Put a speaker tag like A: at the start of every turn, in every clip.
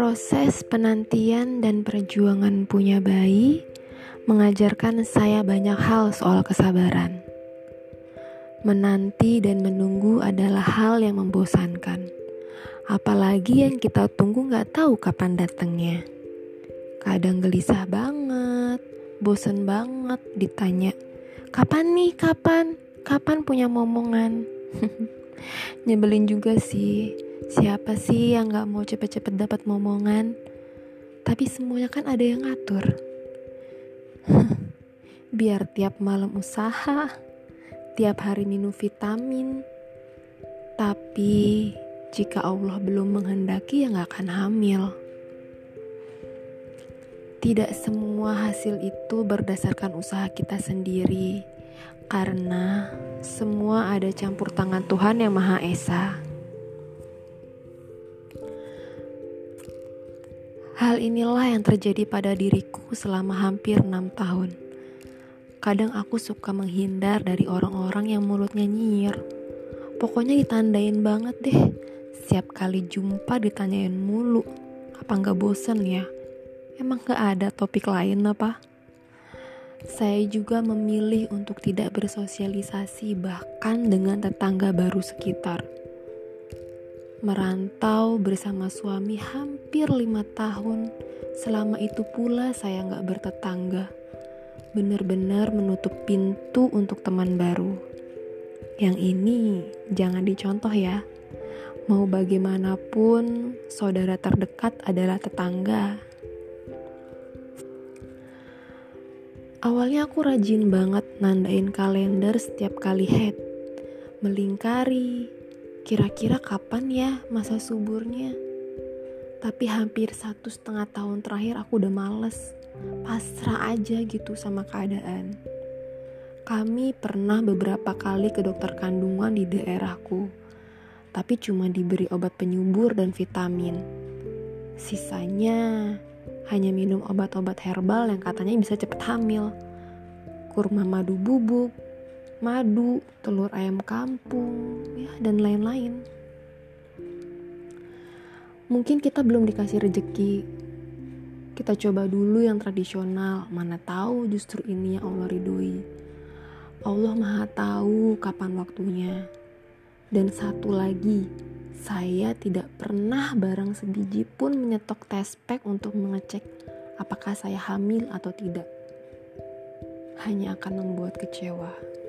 A: Proses penantian dan perjuangan punya bayi mengajarkan saya banyak hal soal kesabaran. Menanti dan menunggu adalah hal yang membosankan. Apalagi yang kita tunggu gak tahu kapan datangnya. Kadang gelisah banget, bosan banget ditanya, kapan nih, kapan? Kapan punya momongan? Nyebelin juga sih Siapa sih yang gak mau cepet-cepet dapat momongan? Tapi semuanya kan ada yang ngatur. Biar tiap malam usaha, tiap hari minum vitamin. Tapi jika Allah belum menghendaki ya gak akan hamil. Tidak semua hasil itu berdasarkan usaha kita sendiri, karena semua ada campur tangan Tuhan yang Maha Esa. Hal inilah yang terjadi pada diriku selama hampir enam tahun. Kadang aku suka menghindar dari orang-orang yang mulutnya nyinyir. Pokoknya ditandain banget deh. Setiap kali jumpa ditanyain mulu. Apa nggak bosen ya? Emang gak ada topik lain apa? Saya juga memilih untuk tidak bersosialisasi bahkan dengan tetangga baru sekitar merantau bersama suami hampir lima tahun. Selama itu pula saya nggak bertetangga. Benar-benar menutup pintu untuk teman baru. Yang ini jangan dicontoh ya. Mau bagaimanapun, saudara terdekat adalah tetangga. Awalnya aku rajin banget nandain kalender setiap kali head. Melingkari, Kira-kira kapan ya masa suburnya? Tapi hampir satu setengah tahun terakhir aku udah males. Pasrah aja gitu sama keadaan. Kami pernah beberapa kali ke dokter kandungan di daerahku. Tapi cuma diberi obat penyubur dan vitamin. Sisanya hanya minum obat-obat herbal yang katanya bisa cepet hamil. Kurma madu bubuk, madu, telur ayam kampung, ya, dan lain-lain. Mungkin kita belum dikasih rejeki. Kita coba dulu yang tradisional, mana tahu justru ini yang Allah ridhoi. Allah Maha tahu kapan waktunya. Dan satu lagi, saya tidak pernah barang sebiji pun menyetok test pack untuk mengecek apakah saya hamil atau tidak. Hanya akan membuat kecewa.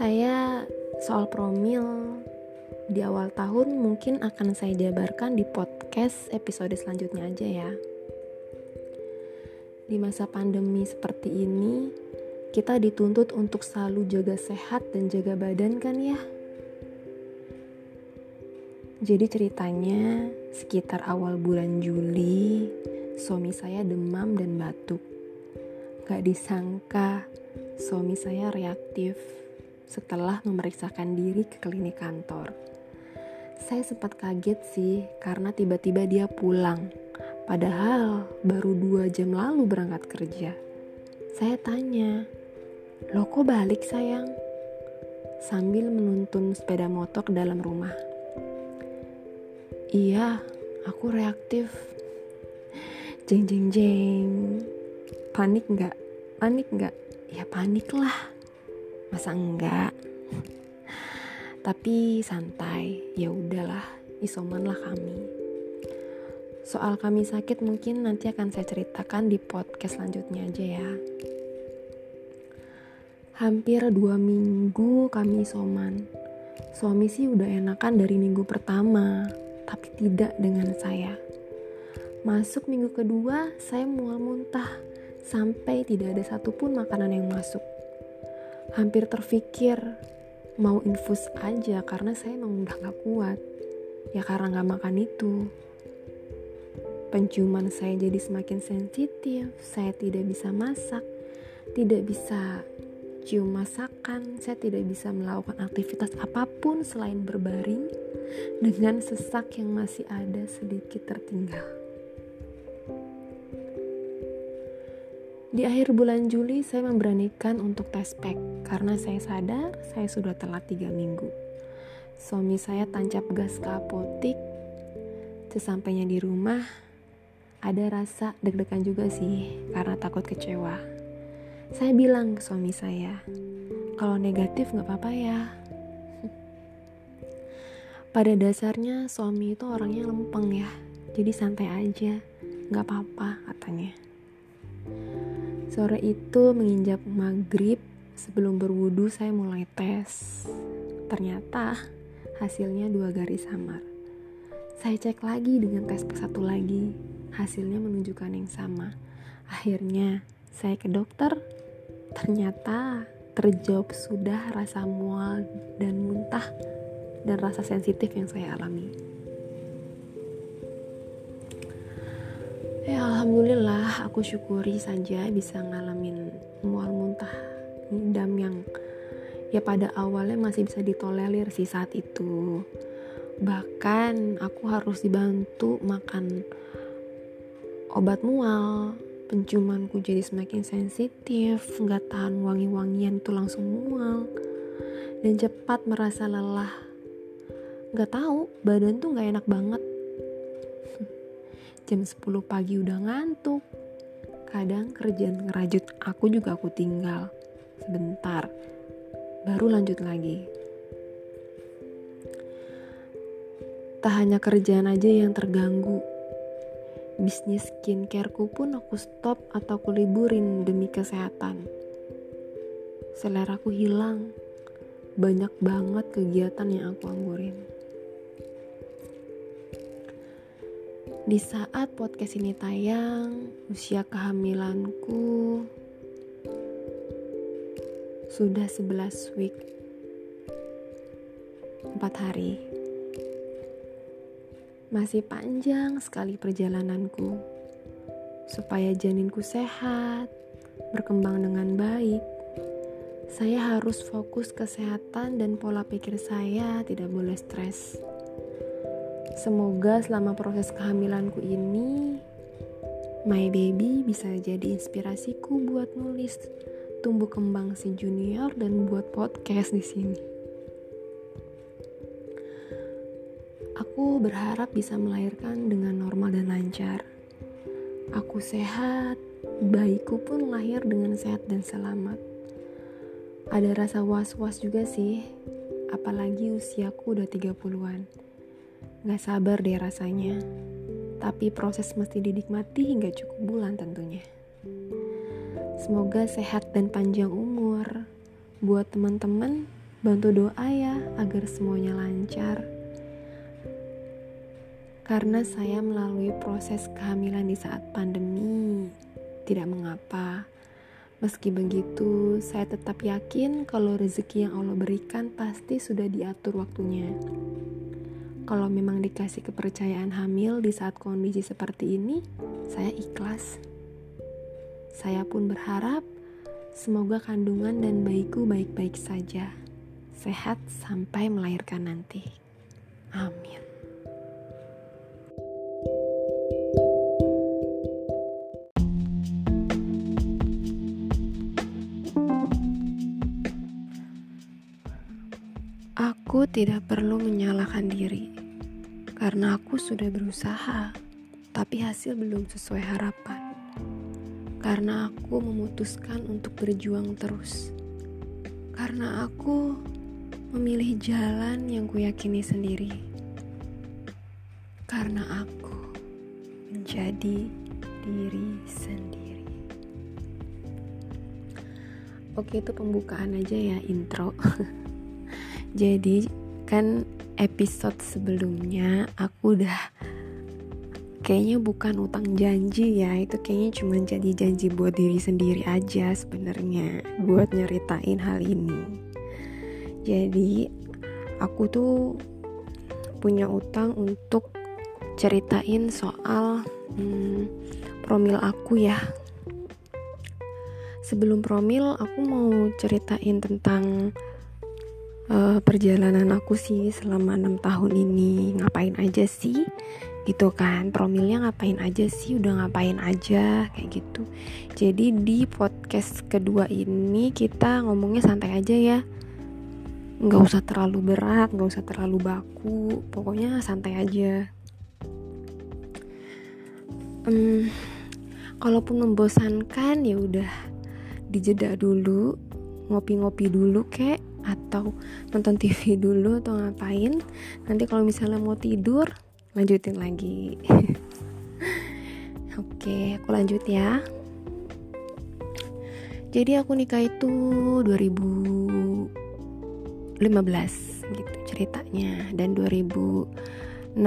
A: Saya soal promil di awal tahun mungkin akan saya jabarkan di podcast episode selanjutnya aja ya. Di masa pandemi seperti ini, kita dituntut untuk selalu jaga sehat dan jaga badan kan ya? Jadi ceritanya sekitar awal bulan Juli, suami saya demam dan batuk. Gak disangka suami saya reaktif setelah memeriksakan diri ke klinik kantor. Saya sempat kaget sih karena tiba-tiba dia pulang. Padahal baru dua jam lalu berangkat kerja. Saya tanya, lo kok balik sayang? Sambil menuntun sepeda motor ke dalam rumah. Iya, aku reaktif. Jeng jeng jeng. Panik nggak? Panik nggak? Ya panik lah masa enggak? Tapi santai ya udahlah isoman lah kami. Soal kami sakit mungkin nanti akan saya ceritakan di podcast selanjutnya aja ya. Hampir dua minggu kami isoman. Suami sih udah enakan dari minggu pertama tapi tidak dengan saya. Masuk minggu kedua saya mual muntah. Sampai tidak ada satupun makanan yang masuk hampir terfikir mau infus aja karena saya emang udah gak kuat. Ya karena gak makan itu. Penciuman saya jadi semakin sensitif saya tidak bisa masak tidak bisa cium masakan saya tidak bisa melakukan aktivitas apa pun selain berbaring dengan sesak yang masih ada sedikit tertinggal Di akhir bulan Juli saya memberanikan untuk tes pack karena saya sadar saya sudah telat tiga minggu. suami saya tancap gas ke apotik. Sesampainya di rumah, ada rasa deg-degan juga sih karena takut kecewa. Saya bilang ke suami saya, kalau negatif nggak apa-apa ya. Pada dasarnya suami itu orangnya lempeng ya, jadi santai aja, nggak apa-apa katanya. Sore itu menginjak maghrib, sebelum berwudu saya mulai tes. Ternyata hasilnya dua garis samar. Saya cek lagi dengan tes satu lagi, hasilnya menunjukkan yang sama. Akhirnya saya ke dokter, ternyata terjawab sudah rasa mual dan muntah dan rasa sensitif yang saya alami. Ya alhamdulillah aku syukuri saja bisa ngalamin mual muntah dam yang ya pada awalnya masih bisa ditolerir sih saat itu. Bahkan aku harus dibantu makan obat mual. Penciumanku jadi semakin sensitif nggak tahan wangi-wangian itu langsung mual. Dan cepat merasa lelah. Nggak tahu badan tuh nggak enak banget jam 10 pagi udah ngantuk kadang kerjaan ngerajut aku juga aku tinggal sebentar baru lanjut lagi. Tak hanya kerjaan aja yang terganggu, bisnis skincareku pun aku stop atau aku liburin demi kesehatan. Selera aku hilang, banyak banget kegiatan yang aku anggurin. Di saat podcast ini tayang, usia kehamilanku sudah 11 week. 4 hari. Masih panjang sekali perjalananku Supaya janinku sehat Berkembang dengan baik. Saya harus fokus kesehatan dan pola pikir saya tidak boleh stres Semoga selama proses kehamilanku ini My baby bisa jadi inspirasiku buat nulis tumbuh kembang si junior dan buat podcast di sini. Aku berharap bisa melahirkan dengan normal dan lancar. Aku sehat, bayiku pun lahir dengan sehat dan selamat. Ada rasa was-was juga sih, apalagi usiaku udah 30-an. Gak sabar deh rasanya, tapi proses mesti dinikmati hingga cukup bulan tentunya. Semoga sehat dan panjang umur. Buat teman-teman, bantu doa ya agar semuanya lancar. Karena saya melalui proses kehamilan di saat pandemi, tidak mengapa. Meski begitu, saya tetap yakin kalau rezeki yang Allah berikan pasti sudah diatur waktunya. Kalau memang dikasih kepercayaan hamil di saat kondisi seperti ini, saya ikhlas. Saya pun berharap semoga kandungan dan bayiku baik-baik saja, sehat sampai melahirkan nanti. Amin. Aku tidak perlu menyalahkan diri karena aku sudah berusaha, tapi hasil belum sesuai harapan karena aku memutuskan untuk berjuang terus. Karena aku memilih jalan yang kuyakini sendiri. Karena aku menjadi diri sendiri. Oke, itu pembukaan aja ya intro. Jadi, kan episode sebelumnya aku udah kayaknya bukan utang janji ya itu kayaknya cuma jadi janji buat diri sendiri aja sebenarnya buat nyeritain hal ini. Jadi aku tuh punya utang untuk ceritain soal hmm, promil aku ya. Sebelum promil aku mau ceritain tentang uh, perjalanan aku sih selama enam tahun ini ngapain aja sih? Gitu kan promilnya ngapain aja sih? Udah ngapain aja? Kayak gitu. Jadi di podcast kedua ini kita ngomongnya santai aja ya. Nggak usah terlalu berat nggak usah terlalu baku. Pokoknya santai aja. Um, kalaupun membosankan ya udah dijeda dulu. Ngopi-ngopi dulu kek atau nonton TV dulu atau ngapain nanti kalau misalnya mau tidur lanjutin lagi. Oke aku lanjut ya. Jadi aku nikah itu 2015 gitu ceritanya. Dan 2016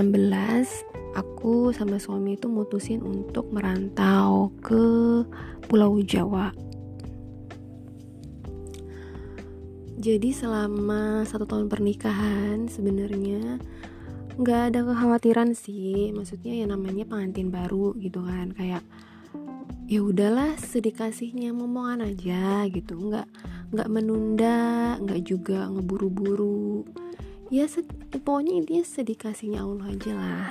A: aku sama suami itu mutusin untuk merantau ke Pulau Jawa jadi selama satu tahun pernikahan sebenarnya nggak ada kekhawatiran sih. Maksudnya ya namanya pengantin baru gitu kan. Kayak ya udahlah sedikasihnya ngomongan aja gitu. Nggak nggak menunda nggak juga ngeburu-buru. Ya pokoknya intinya sedikasihnya Allah aja lah.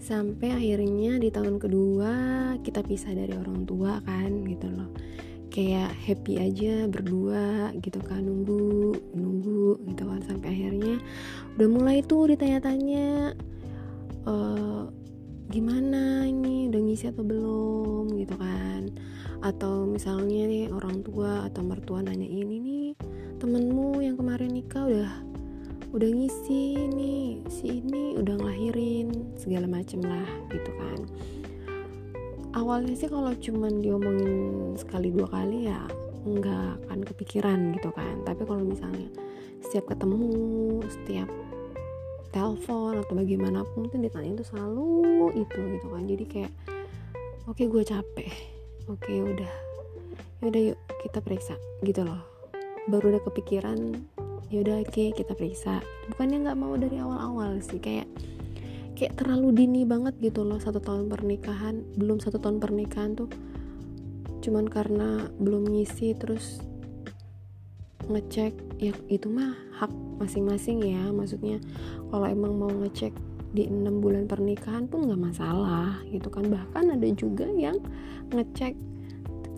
A: Sampai akhirnya di tahun kedua kita pisah dari orang tua kan gitu loh kayak happy aja berdua gitu kan nunggu nunggu gitu kan sampai akhirnya udah mulai tuh ditanya-tanya e, gimana ini udah ngisi atau belum? gitu kan. Atau misalnya nih orang tua atau mertua nanya ini nih temenmu yang kemarin nikah udah udah ngisi nih si ini udah ngelahirin segala macem lah gitu kan awalnya sih kalau cuman diomongin sekali dua kali ya nggak akan kepikiran gitu kan. Tapi kalau misalnya setiap ketemu setiap telepon atau bagaimanapun tuh ditanya itu selalu itu gitu kan. Jadi kayak oke okay, gue capek. Oke okay, udah yaudah yuk kita periksa. Gitu loh. Baru udah kepikiran yaudah oke okay, kita periksa. Bukannya nggak mau dari awal-awal sih kayak kayak terlalu dini banget gitu loh satu tahun pernikahan. Belum satu tahun pernikahan tuh cuman karena belum ngisi terus ngecek ya itu mah hak masing-masing ya. Maksudnya kalau emang mau ngecek di enam bulan pernikahan pun nggak masalah gitu kan. Bahkan ada juga yang ngecek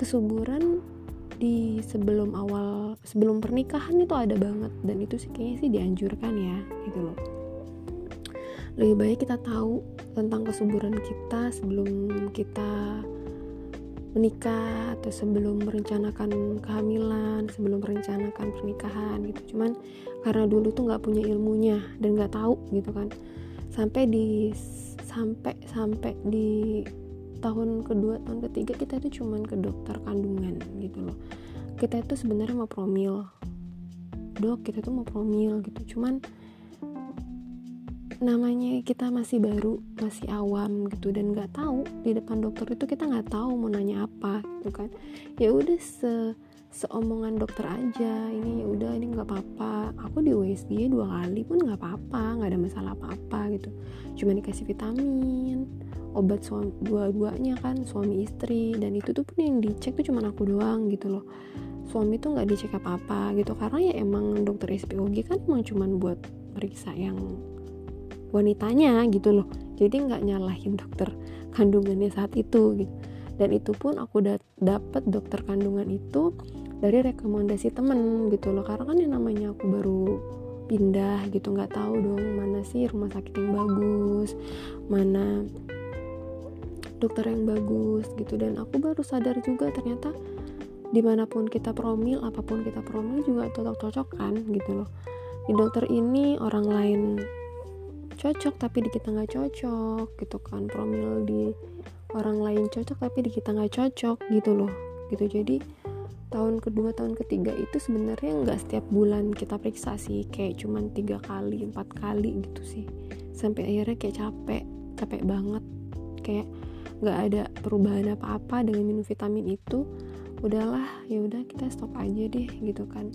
A: kesuburan di sebelum awal sebelum pernikahan itu ada banget. Dan itu sih kayaknya sih dianjurkan ya gitu loh lebih baik kita tahu tentang kesuburan kita sebelum kita menikah atau sebelum merencanakan kehamilan sebelum merencanakan pernikahan gitu. Cuman karena dulu tuh nggak punya ilmunya dan nggak tahu gitu kan. Sampai di sampai sampai di tahun kedua tahun ketiga kita itu cuman ke dokter kandungan gitu loh. Kita itu sebenarnya mau promil. Dok kita tuh mau promil gitu. Cuman namanya kita masih baru masih awam gitu dan nggak tahu di depan dokter itu kita nggak tahu mau nanya apa gitu kan. Ya udah se seomongan dokter aja ini ya udah ini nggak apa-apa. Aku di USG dua kali pun nggak apa-apa nggak ada masalah apa-apa gitu. Cuma dikasih vitamin obat suami dua-duanya kan suami istri. Dan itu tuh pun yang dicek tuh cuma aku doang gitu loh. Suami tuh nggak dicek apa-apa gitu karena ya emang dokter SPOG kan emang cuma buat periksa yang wanitanya gitu loh. Jadi nggak nyalahin dokter kandungannya saat itu gitu. Dan itu pun aku dapet dokter kandungan itu dari rekomendasi temen gitu loh. Karena kan yang namanya aku baru pindah gitu nggak tahu dong mana sih rumah sakit yang bagus mana dokter yang bagus gitu. Dan aku baru sadar juga ternyata di mana pun kita promil apa pun kita promil juga cocok-cocok kan gitu loh. Di dokter ini orang lain cocok tapi di kita nggak cocok gitu kan. Promil di orang lain cocok tapi di kita nggak cocok gitu loh. Gitu. Jadi tahun kedua tahun ketiga itu sebenarnya nggak setiap bulan kita periksa sih. Kayak cuman tiga kali empat kali gitu sih. Sampai akhirnya kayak capek capek banget. Kayak nggak ada perubahan apa-apa dengan minum vitamin itu. Udahlah ya udah kita stop aja deh gitu kan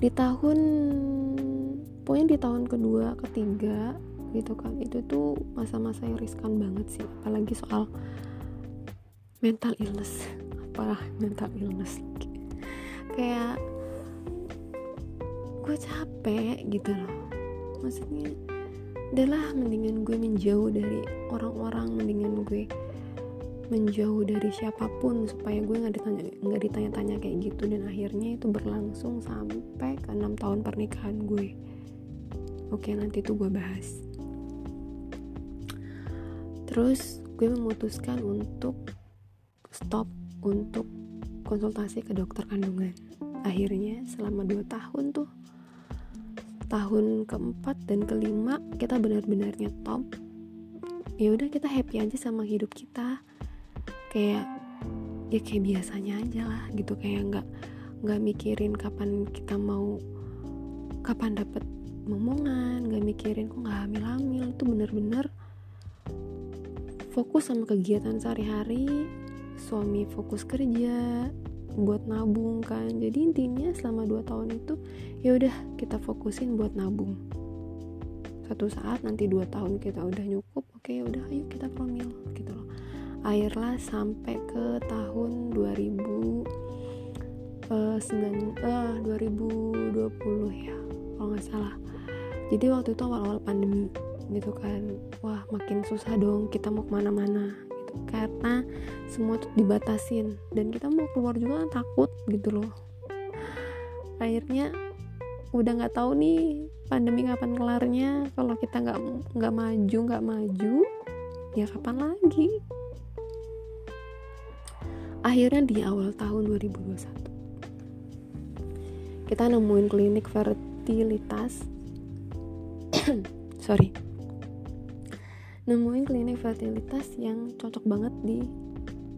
A: di tahun pokoknya di tahun kedua ketiga gitu kan. Itu tuh masa-masa yang riskan banget sih apalagi soal mental illness. Apa mental illness. Kayak gue capek gitu loh. Maksudnya udahlah mendingan gue menjauh dari orang-orang mendingan gue menjauh dari siapa pun supaya gue nggak ditanya nggak ditanya-tanya kayak gitu. Dan akhirnya itu berlangsung sampai ke enam tahun pernikahan gue. Oke nanti itu gue bahas. Terus gue memutuskan untuk stop untuk konsultasi ke dokter kandungan. Akhirnya selama 2 tahun tuh tahun keempat dan kelima kita benar-benar top ya udah kita happy aja sama hidup kita kayak ya kayak biasanya aja lah gitu. Kayak nggak nggak mikirin kapan kita mau kapan dapat momongan nggak mikirin kok nggak hamil hamil itu bener-bener fokus sama kegiatan sehari-hari suami fokus kerja buat nabung kan. Jadi intinya selama 2 tahun itu ya udah kita fokusin buat nabung. Satu saat nanti 2 tahun kita udah nyukup oke ya udah ayo kita promil gitu loh akhirnya sampai ke tahun 2000 uh, 9, uh, 2020 ya kalau nggak salah. Jadi waktu itu awal-awal pandemi gitu kan. Wah makin susah dong kita mau ke mana-mana karena semua tuh dibatasin. Dan kita mau keluar juga takut gitu loh. Akhirnya udah nggak tahu nih pandemi kapan kelarnya. Kalau kita nggak nggak maju nggak maju ya kapan lagi akhirnya di awal tahun 2021 kita nemuin klinik fertilitas. Sorry. Nemuin klinik fertilitas yang cocok banget di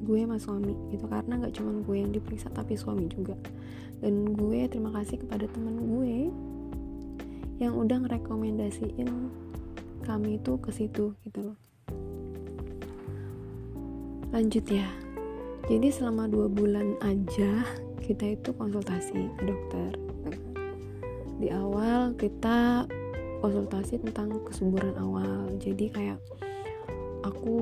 A: gue sama suami gitu karena nggak cuma gue yang diperiksa tapi suami juga. Dan gue terima kasih kepada teman gue yang udah ngerekomendasiin kami itu ke situ gitu loh. Lanjut ya jadi selama dua bulan aja kita itu konsultasi ke dokter di awal kita konsultasi tentang kesuburan awal. Jadi kayak aku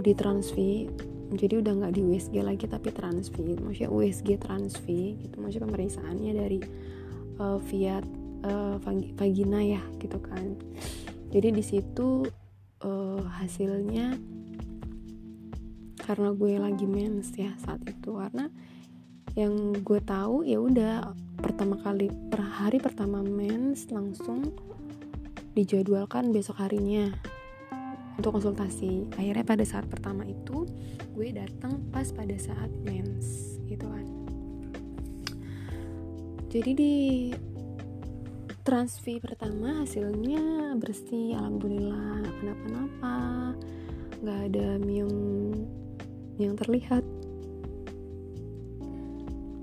A: di transfi jadi udah nggak di USG lagi tapi transfi maksudnya USG transfi gitu. Maksudnya pemeriksaannya dari uh, via uh, vagina ya gitu kan. Jadi di situ uh, hasilnya karena gue lagi mens ya saat itu. Karena yang gue tahu ya udah pertama kali per hari pertama mens langsung dijadwalkan besok harinya untuk konsultasi. Akhirnya pada saat pertama itu gue datang pas pada saat mens gitu kan. Jadi di transfi pertama hasilnya bersih alhamdulillah kenapa-napa nggak ada miom yang terlihat.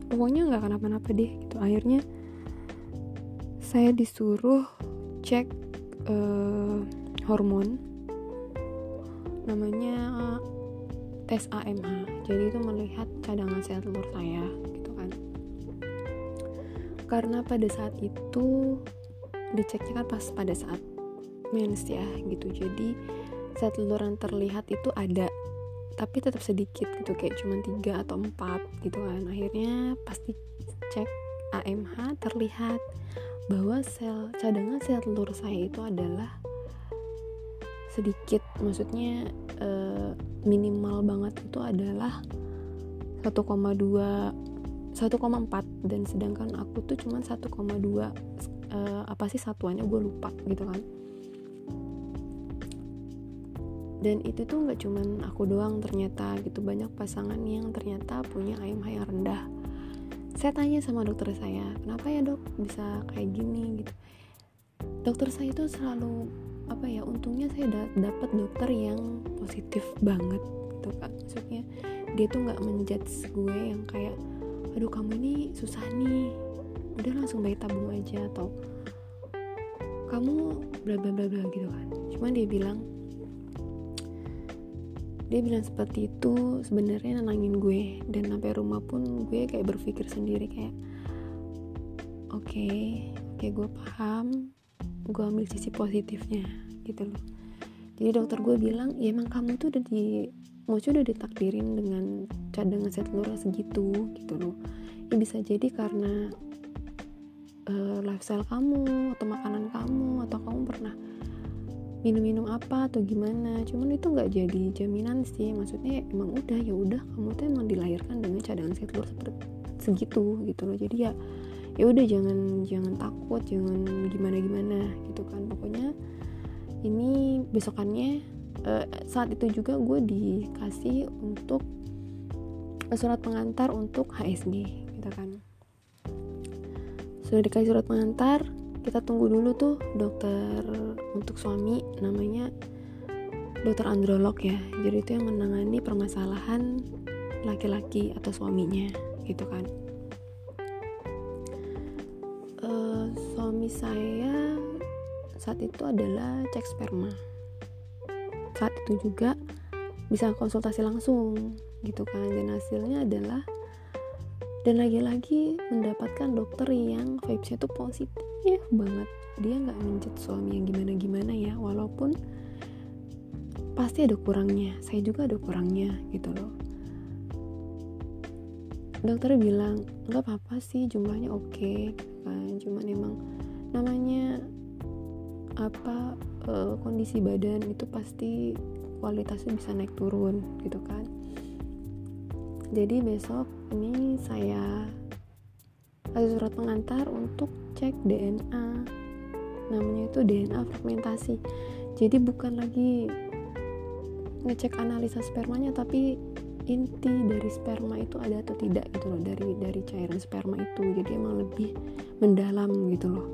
A: Pokoknya nggak kenapa-napa deh gitu. Akhirnya saya disuruh cek uh, hormon. Namanya tes AMH jadi itu melihat cadangan sel telur saya gitu kan. Karena pada saat itu diceknya kan pas pada saat mens ya gitu. Jadi sel telur yang terlihat itu ada tapi tetap sedikit gitu kayak cuma tiga atau empat gitu kan. Akhirnya pasti cek AMH terlihat bahwa sel cadangan sel telur saya itu adalah sedikit. Maksudnya uh, minimal banget itu adalah 1,2 1,4 dan sedangkan aku tuh cuma 1,2 uh, apa sih satuannya? Gue lupa gitu kan dan itu tuh nggak cuman aku doang ternyata gitu banyak pasangan yang ternyata punya AMH yang rendah. Saya tanya sama dokter saya kenapa ya dok bisa kayak gini? Gitu. Dokter saya itu selalu apa ya untungnya saya da dapat dokter yang positif banget gitu kak. Maksudnya dia tuh nggak menjudge gue yang kayak aduh kamu ini susah nih udah langsung bayi tabung aja atau kamu bla bla bla bla gitu kan. Cuma dia bilang dia bilang seperti itu sebenarnya nenangin gue. Dan sampai rumah pun gue kayak berpikir sendiri kayak oke okay, oke gue paham. Gue ambil sisi positifnya gitu loh. Jadi dokter gue bilang ya emang kamu tuh udah di maksudnya udah ditakdirin dengan cadangan set telur segitu gitu loh. Ya bisa jadi karena uh, lifestyle kamu atau makanan kamu atau kamu pernah minum-minum apa atau gimana. Cuman itu nggak jadi jaminan sih. Maksudnya emang udah ya udah. Kamu tuh emang dilahirkan dengan cadangan sel telur seperti segitu gitu loh. Jadi ya ya udah jangan jangan takut jangan gimana gimana gitu kan. Pokoknya ini besokannya uh, saat itu juga gue dikasih untuk surat pengantar untuk HSG gitu kan. Sudah dikasih surat pengantar kita tunggu dulu tuh dokter untuk suami namanya dokter androlog ya. Jadi itu yang menangani permasalahan laki-laki atau suaminya gitu kan. Uh, suami saya saat itu adalah cek sperma. Saat itu juga bisa konsultasi langsung gitu kan. Dan hasilnya adalah dan lagi-lagi mendapatkan dokter yang vibesnya tuh positif banget. Dia nggak mencet suami yang gimana-gimana ya walaupun pasti ada kurangnya. Saya juga ada kurangnya gitu loh. Dokter bilang nggak apa-apa sih jumlahnya oke okay, gitu kan. Cuman emang namanya apa uh, kondisi badan itu pasti kualitasnya bisa naik turun gitu kan. Jadi besok ini saya kasih surat pengantar untuk cek DNA namanya itu DNA fragmentasi jadi bukan lagi ngecek analisa spermanya tapi inti dari sperma itu ada atau tidak gitu loh. Dari dari cairan sperma itu. Jadi emang lebih mendalam gitu loh.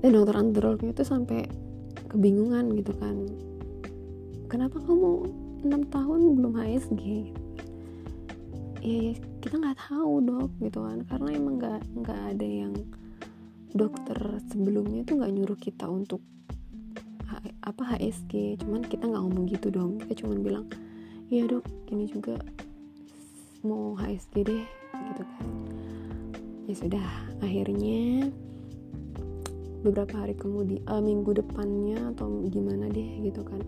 A: Dan dokter androlognya itu sampai kebingungan gitu kan. Kenapa kamu 6 tahun belum HSG ya, ya kita nggak tahu dok gitu kan. Karena emang nggak nggak ada yang dokter sebelumnya tuh nggak nyuruh kita untuk apa HSG cuman kita nggak ngomong gitu dong. Kita cuman bilang iya dok ini juga. Mau HSG deh gitu kan. Ya sudah akhirnya beberapa hari kemudian uh, minggu depannya atau gimana deh gitu kan.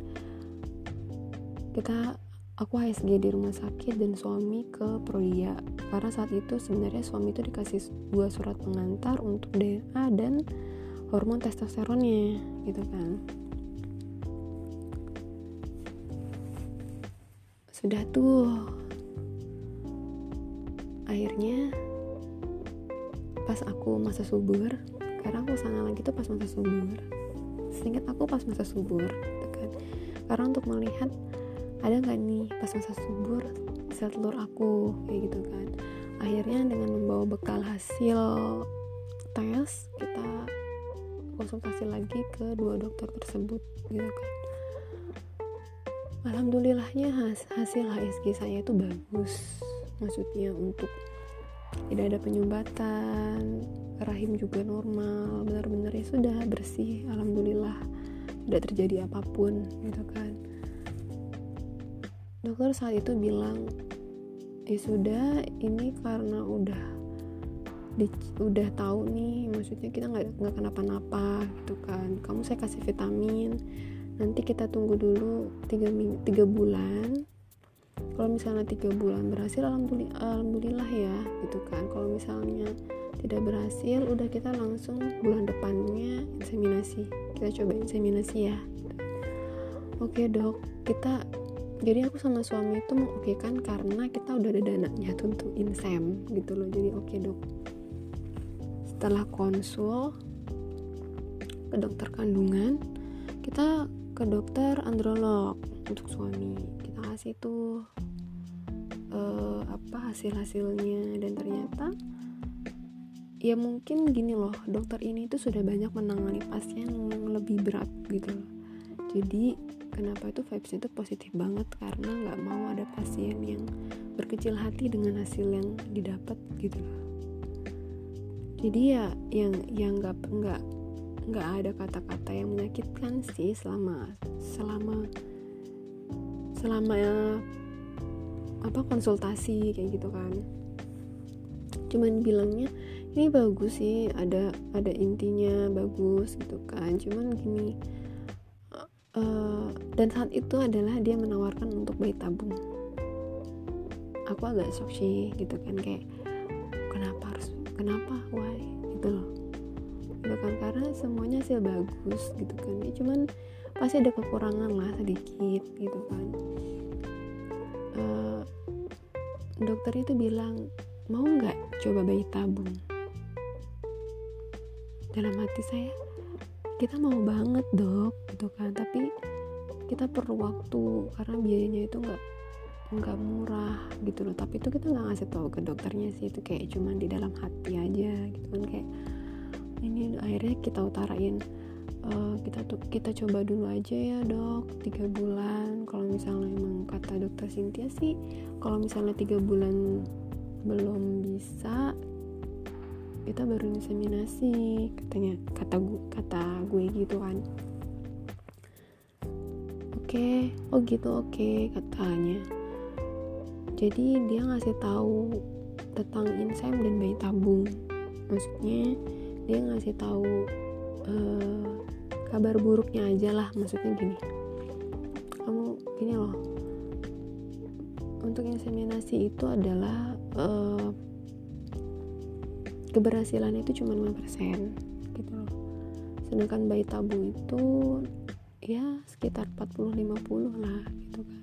A: Kita aku HSG di rumah sakit dan suami ke Prodia karena saat itu sebenarnya suami itu dikasih dua surat pengantar untuk DNA dan hormon testosteronnya gitu kan. Sudah tuh. Akhirnya pas aku masa subur karena aku sana lagi tuh pas masa subur. Seingat aku pas masa subur gitu kan. Karena untuk melihat ada nggak nih pas masa subur sel telur aku? Kayak gitu kan. Akhirnya dengan membawa bekal hasil tes kita konsultasi lagi ke dua dokter tersebut gitu kan. Alhamdulillahnya hasil HSG saya itu bagus. Maksudnya untuk tidak ada penyumbatan rahim juga normal benar-benar ya sudah bersih alhamdulillah. Tidak terjadi apa pun gitu kan dokter saat itu bilang ya sudah ini karena udah di, udah tahu nih maksudnya kita nggak nggak kenapa-napa gitu kan. Kamu saya kasih vitamin nanti kita tunggu dulu tiga tiga bulan. Kalau misalnya tiga bulan berhasil alhamdulillah alhamdulillah ya gitu kan. Kalau misalnya tidak berhasil udah kita langsung bulan depannya inseminasi. Kita coba inseminasi ya oke dok. Kita jadi aku sama suami itu mau oke kan karena kita udah ada dananya untuk insem gitu loh. Jadi oke dok. Setelah konsul ke dokter kandungan kita ke dokter androlog untuk suami. Kita kasih tuh uh, apa hasil hasilnya dan ternyata ya mungkin gini loh dokter ini tuh sudah banyak menangani pasien yang lebih berat gitu loh. Jadi kenapa itu vibesnya itu positif banget? Karena nggak mau ada pasien yang berkecil hati dengan hasil yang didapat gitu loh. Jadi ya yang yang nggak nggak nggak ada kata-kata yang menyakitkan sih selama selama selama apa konsultasi kayak gitu kan. Cuman bilangnya ini bagus sih ada ada intinya bagus gitu kan. Cuman gini uh, dan saat itu adalah dia menawarkan untuk bayi tabung. Aku agak shock sih gitu kan kayak kenapa harus kenapa? Why? Gitu loh. Gitu kan karena semuanya hasil bagus gitu kan. Ya cuman pasti ada kekurangan lah sedikit gitu kan. Uh, dokter itu bilang mau nggak coba bayi tabung? Dalam hati saya kita mau banget dok gitu kan. Tapi kita perlu waktu karena biayanya itu nggak nggak murah gitu loh. Tapi itu kita nggak ngasih tahu ke dokternya sih itu kayak cuman di dalam hati aja gitu kan. Kayak ini akhirnya kita utarain uh, kita tuh kita coba dulu aja ya dok tiga bulan. Kalau misalnya emang kata dokter Cynthia sih kalau misalnya tiga bulan belum bisa kita baru inseminasi katanya kata gue kata gue gitu kan. Oke okay, oh gitu oke okay, katanya. Jadi dia ngasih tahu tentang insem dan bayi tabung. Maksudnya dia ngasih tahu uh, kabar buruknya aja lah maksudnya gini. Kamu gini loh. Untuk inseminasi itu adalah uh, keberhasilan itu cuma 5% gitu loh. Sedangkan bayi tabung itu ya sekitar 40-50 lah gitu kan.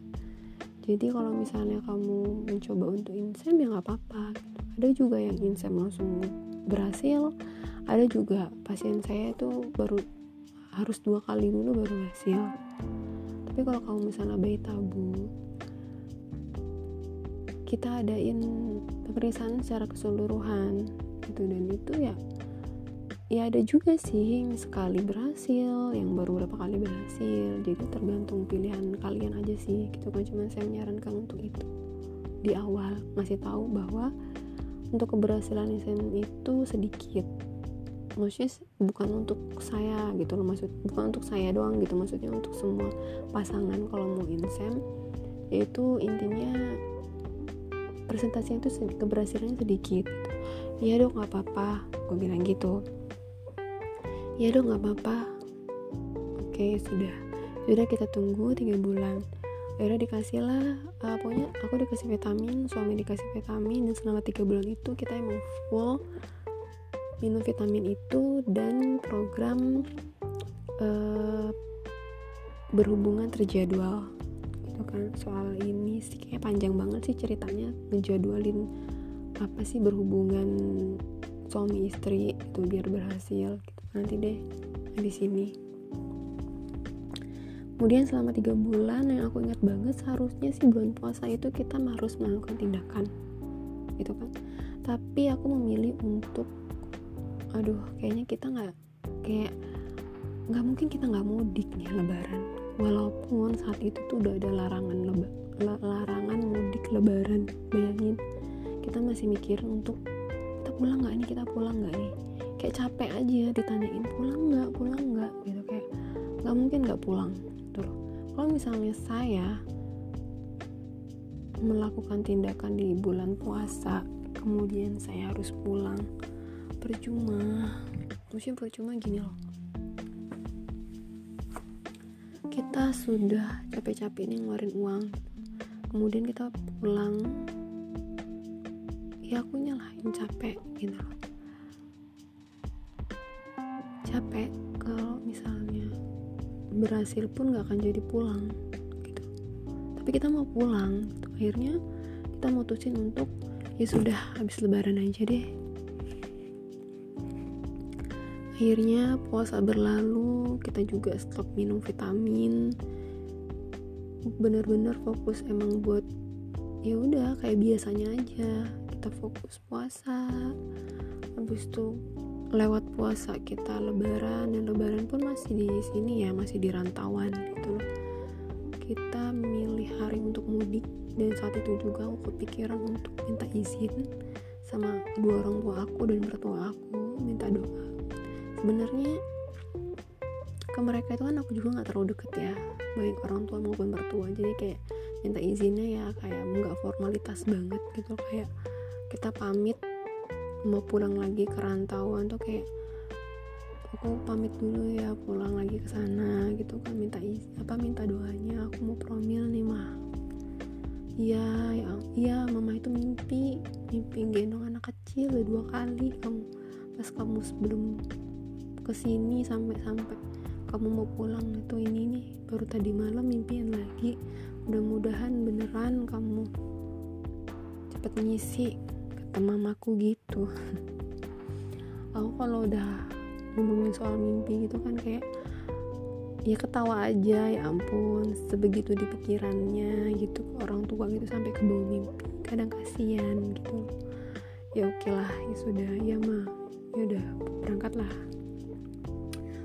A: Jadi kalau misalnya kamu mencoba untuk insem ya nggak apa-apa gitu. ada juga yang insem langsung berhasil. Ada juga pasien saya itu baru harus dua kali dulu baru hasil tapi kalau kamu misalnya bayi tabung kita adain pemeriksaan secara keseluruhan gitu. Dan itu ya ya ada juga sih yang sekali berhasil yang baru berapa kali berhasil. Jadi tergantung pilihan kalian aja sih gitu. Kan cuma saya menyarankan untuk itu. Di awal ngasih tahu bahwa untuk keberhasilan itu sedikit. Maksudnya bukan untuk saya gitu loh. Maksud bukan untuk saya doang gitu. Maksudnya untuk semua pasangan kalau mau insem yaitu intinya presentasinya itu keberhasilannya sedikit gitu iya dong nggak apa-apa. Gue bilang gitu. Iya dong nggak apa-apa. Oke sudah. Sudah kita tunggu tiga bulan. Akhirnya dikasih lah uh, pokoknya aku dikasih vitamin suami dikasih vitamin dan selama tiga bulan itu kita emang full minum vitamin itu dan program uh, berhubungan terjadwal. Gitu kan soal ini sih kayak panjang banget sih ceritanya ngejadwalin apa sih berhubungan suami istri itu biar berhasil gitu. Nanti deh di sini. Kemudian selama tiga bulan yang aku ingat banget seharusnya sih bulan puasa itu kita harus melakukan tindakan. Gitu kan? Tapi aku memilih untuk aduh kayaknya kita nggak kayak nggak mungkin kita nggak mudik nih lebaran. Walaupun saat itu tuh udah ada larangan leba, larangan mudik lebaran bayangin kita masih mikir untuk kita pulang nggak nih kita pulang nggak nih kayak capek aja ditanyain pulang nggak? Pulang nggak? Gitu kayak nggak mungkin nggak pulang gitu loh. Kalau misalnya saya melakukan tindakan di bulan puasa kemudian saya harus pulang percuma maksudnya percuma gini loh. Kita sudah capek-capek ini ngeluarin uang kemudian kita pulang ya aku nyalahin capek gitu. Loh capek kalau misalnya berhasil pun gak akan jadi pulang gitu. Tapi kita mau pulang gitu. akhirnya kita mutusin untuk ya sudah habis lebaran aja deh. Akhirnya puasa berlalu kita juga stop minum vitamin. Bener-bener fokus emang buat ya udah kayak biasanya aja kita fokus puasa habis itu lewat puasa kita lebaran dan lebaran pun masih di sini ya masih di rantauan gitu loh. Kita milih hari untuk mudik dan saat itu juga aku kepikiran untuk minta izin sama dua orang tua aku dan mertua aku minta doa. Sebenarnya ke mereka itu kan aku juga nggak terlalu deket ya baik orang tua maupun mertua. Jadi kayak minta izinnya ya kayak nggak formalitas banget gitu kayak kita pamit mau pulang lagi ke rantauan tuh kayak aku pamit dulu ya pulang lagi ke sana gitu kan. Minta apa minta doanya aku mau promil nih mah iya ya iya mama itu mimpi mimpi gendong anak kecil dua kali kamu pas kamu sebelum
B: ke sini sampai sampai kamu mau pulang itu ini nih baru tadi malam mimpiin lagi. Mudah-mudahan beneran kamu cepet ngisi kata mamaku gitu. Aku kalau udah ngomongin soal mimpi gitu kan kayak ya ketawa aja ya ampun sebegitu di pikirannya gitu orang tua gitu sampai ke bawah mimpi. Kadang kasihan gitu. Ya oke lah ya sudah ya mah ya udah berangkatlah.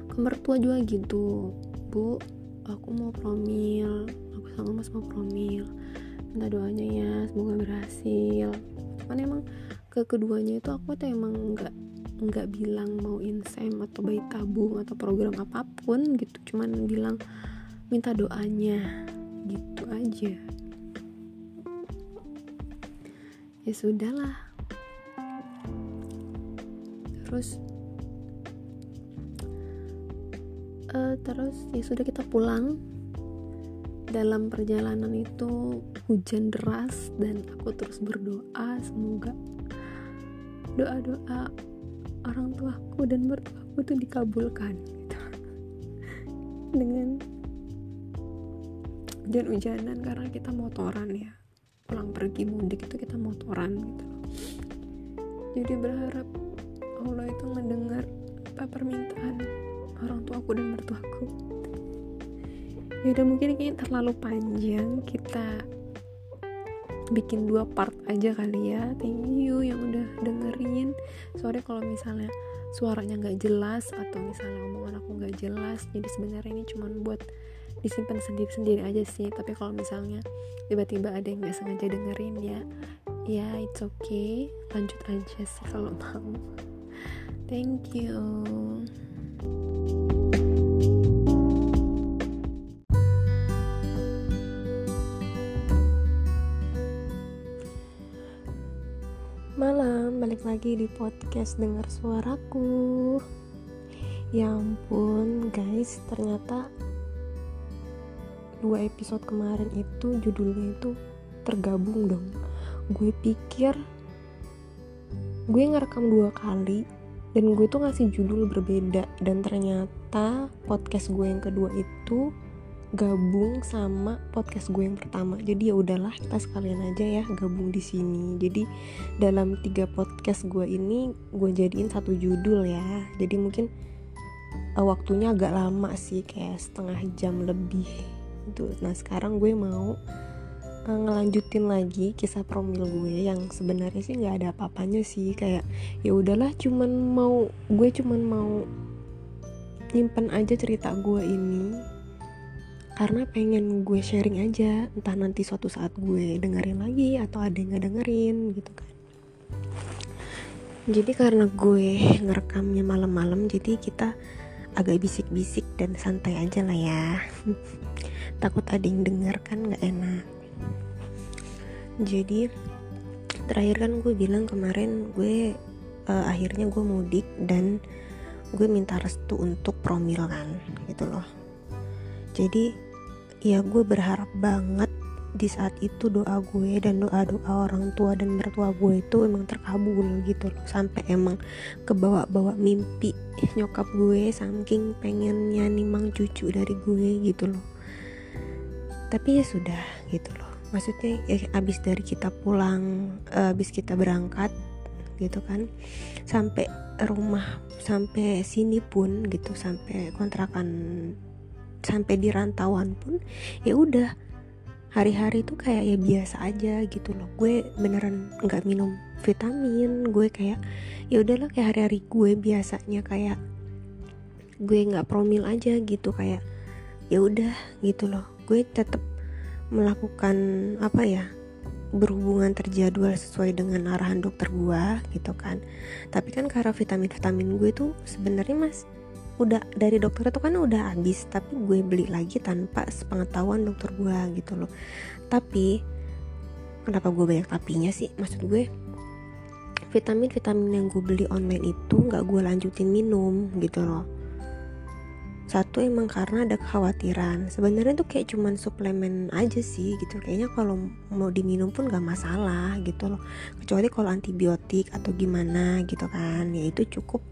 B: Ke mertua juga gitu. Bu aku mau promil. Aku sama mas mau promil. Minta doanya ya semoga berhasil cuman emang ke keduanya itu aku tuh emang nggak nggak bilang mau insem atau bayi tabung atau program apa pun gitu. Cuman bilang minta doanya gitu aja. Ya sudahlah. Terus uh, terus ya sudah kita pulang dalam perjalanan itu hujan deras dan aku terus berdoa semoga doa-doa orang tuaku dan mertuaku itu dikabulkan gitu. dengan hujan-hujanan karena kita motoran ya. Pulang pergi mudik itu kita motoran gitu. Jadi berharap Allah itu mendengar apa permintaan orang tuaku dan mertuaku ya udah mungkin ini terlalu panjang. Kita bikin dua part aja kali ya. Thank you yang udah dengerin. Sorry kalau misalnya suaranya nggak jelas atau misalnya omongan aku nggak jelas. Jadi sebenarnya ini cuma buat disimpan sendiri-sendiri aja sih. Tapi kalau misalnya tiba-tiba ada yang nggak sengaja dengerin ya ya it's okay. Lanjut aja sih kalau mau. Thank you balik lagi di podcast dengar suaraku. Ya ampun guys. Ternyata dua episode kemarin itu judulnya itu tergabung dong. Gue pikir gue ngerekam dua kali dan gue tuh ngasih judul berbeda. Dan ternyata podcast gue yang kedua itu gabung sama podcast gue yang pertama. Jadi ya udahlah kita sekalian aja ya gabung di sini. Jadi dalam tiga podcast gue ini gue jadiin satu judul ya. Jadi mungkin uh, waktunya agak lama sih kayak setengah jam lebih. Itu nah sekarang gue mau uh, ngelanjutin lagi kisah promil gue yang sebenarnya sih nggak ada apa-apanya sih. Kayak ya udahlah cuman mau gue cuman mau nyimpen aja cerita gue ini karena pengen gue sharing aja entah nanti suatu saat gue dengerin lagi atau ada yang dengerin gitu kan. Jadi karena gue ngerekamnya malam-malam jadi kita agak bisik-bisik dan santai aja lah ya. Takut ada yang denger kan nggak enak. Jadi terakhir kan gue bilang kemarin gue uh, akhirnya gue mudik dan gue minta restu untuk promil kan gitu loh. Jadi ya gue berharap banget di saat itu doa gue dan doa doa orang tua dan mertua gue itu emang terkabul gitu loh. Sampai emang kebawa-bawa mimpi nyokap gue saking pengennya nimang cucu dari gue gitu loh. Tapi ya sudah gitu loh. Maksudnya ya abis dari kita pulang uh, abis kita berangkat gitu kan sampai rumah sampai sini pun gitu sampai kontrakan sampai di rantauan pun ya udah. Hari-hari tuh kayak ya biasa aja gitu loh. Gue beneran nggak minum vitamin. Gue kayak ya udahlah kayak hari-hari gue biasanya kayak gue nggak promil aja gitu. Kayak ya udah gitu loh. Gue tetap melakukan apa ya berhubungan terjadwal sesuai dengan arahan dokter gue gitu kan. Tapi kan karena vitamin vitamin gue tuh sebenarnya mas udah dari dokter itu kan udah habis tapi gue beli lagi tanpa sepengetahuan dokter gue gitu loh. Tapi kenapa gue banyak tapinya sih? Maksud gue vitamin vitamin yang gue beli online itu nggak gue lanjutin minum gitu loh. Satu emang karena ada kekhawatiran. Sebenarnya tuh kayak cuman suplemen aja sih gitu. Kayaknya kalau mau diminum pun gak masalah gitu loh. Kecuali kalau antibiotik atau gimana gitu kan. Ya itu cukup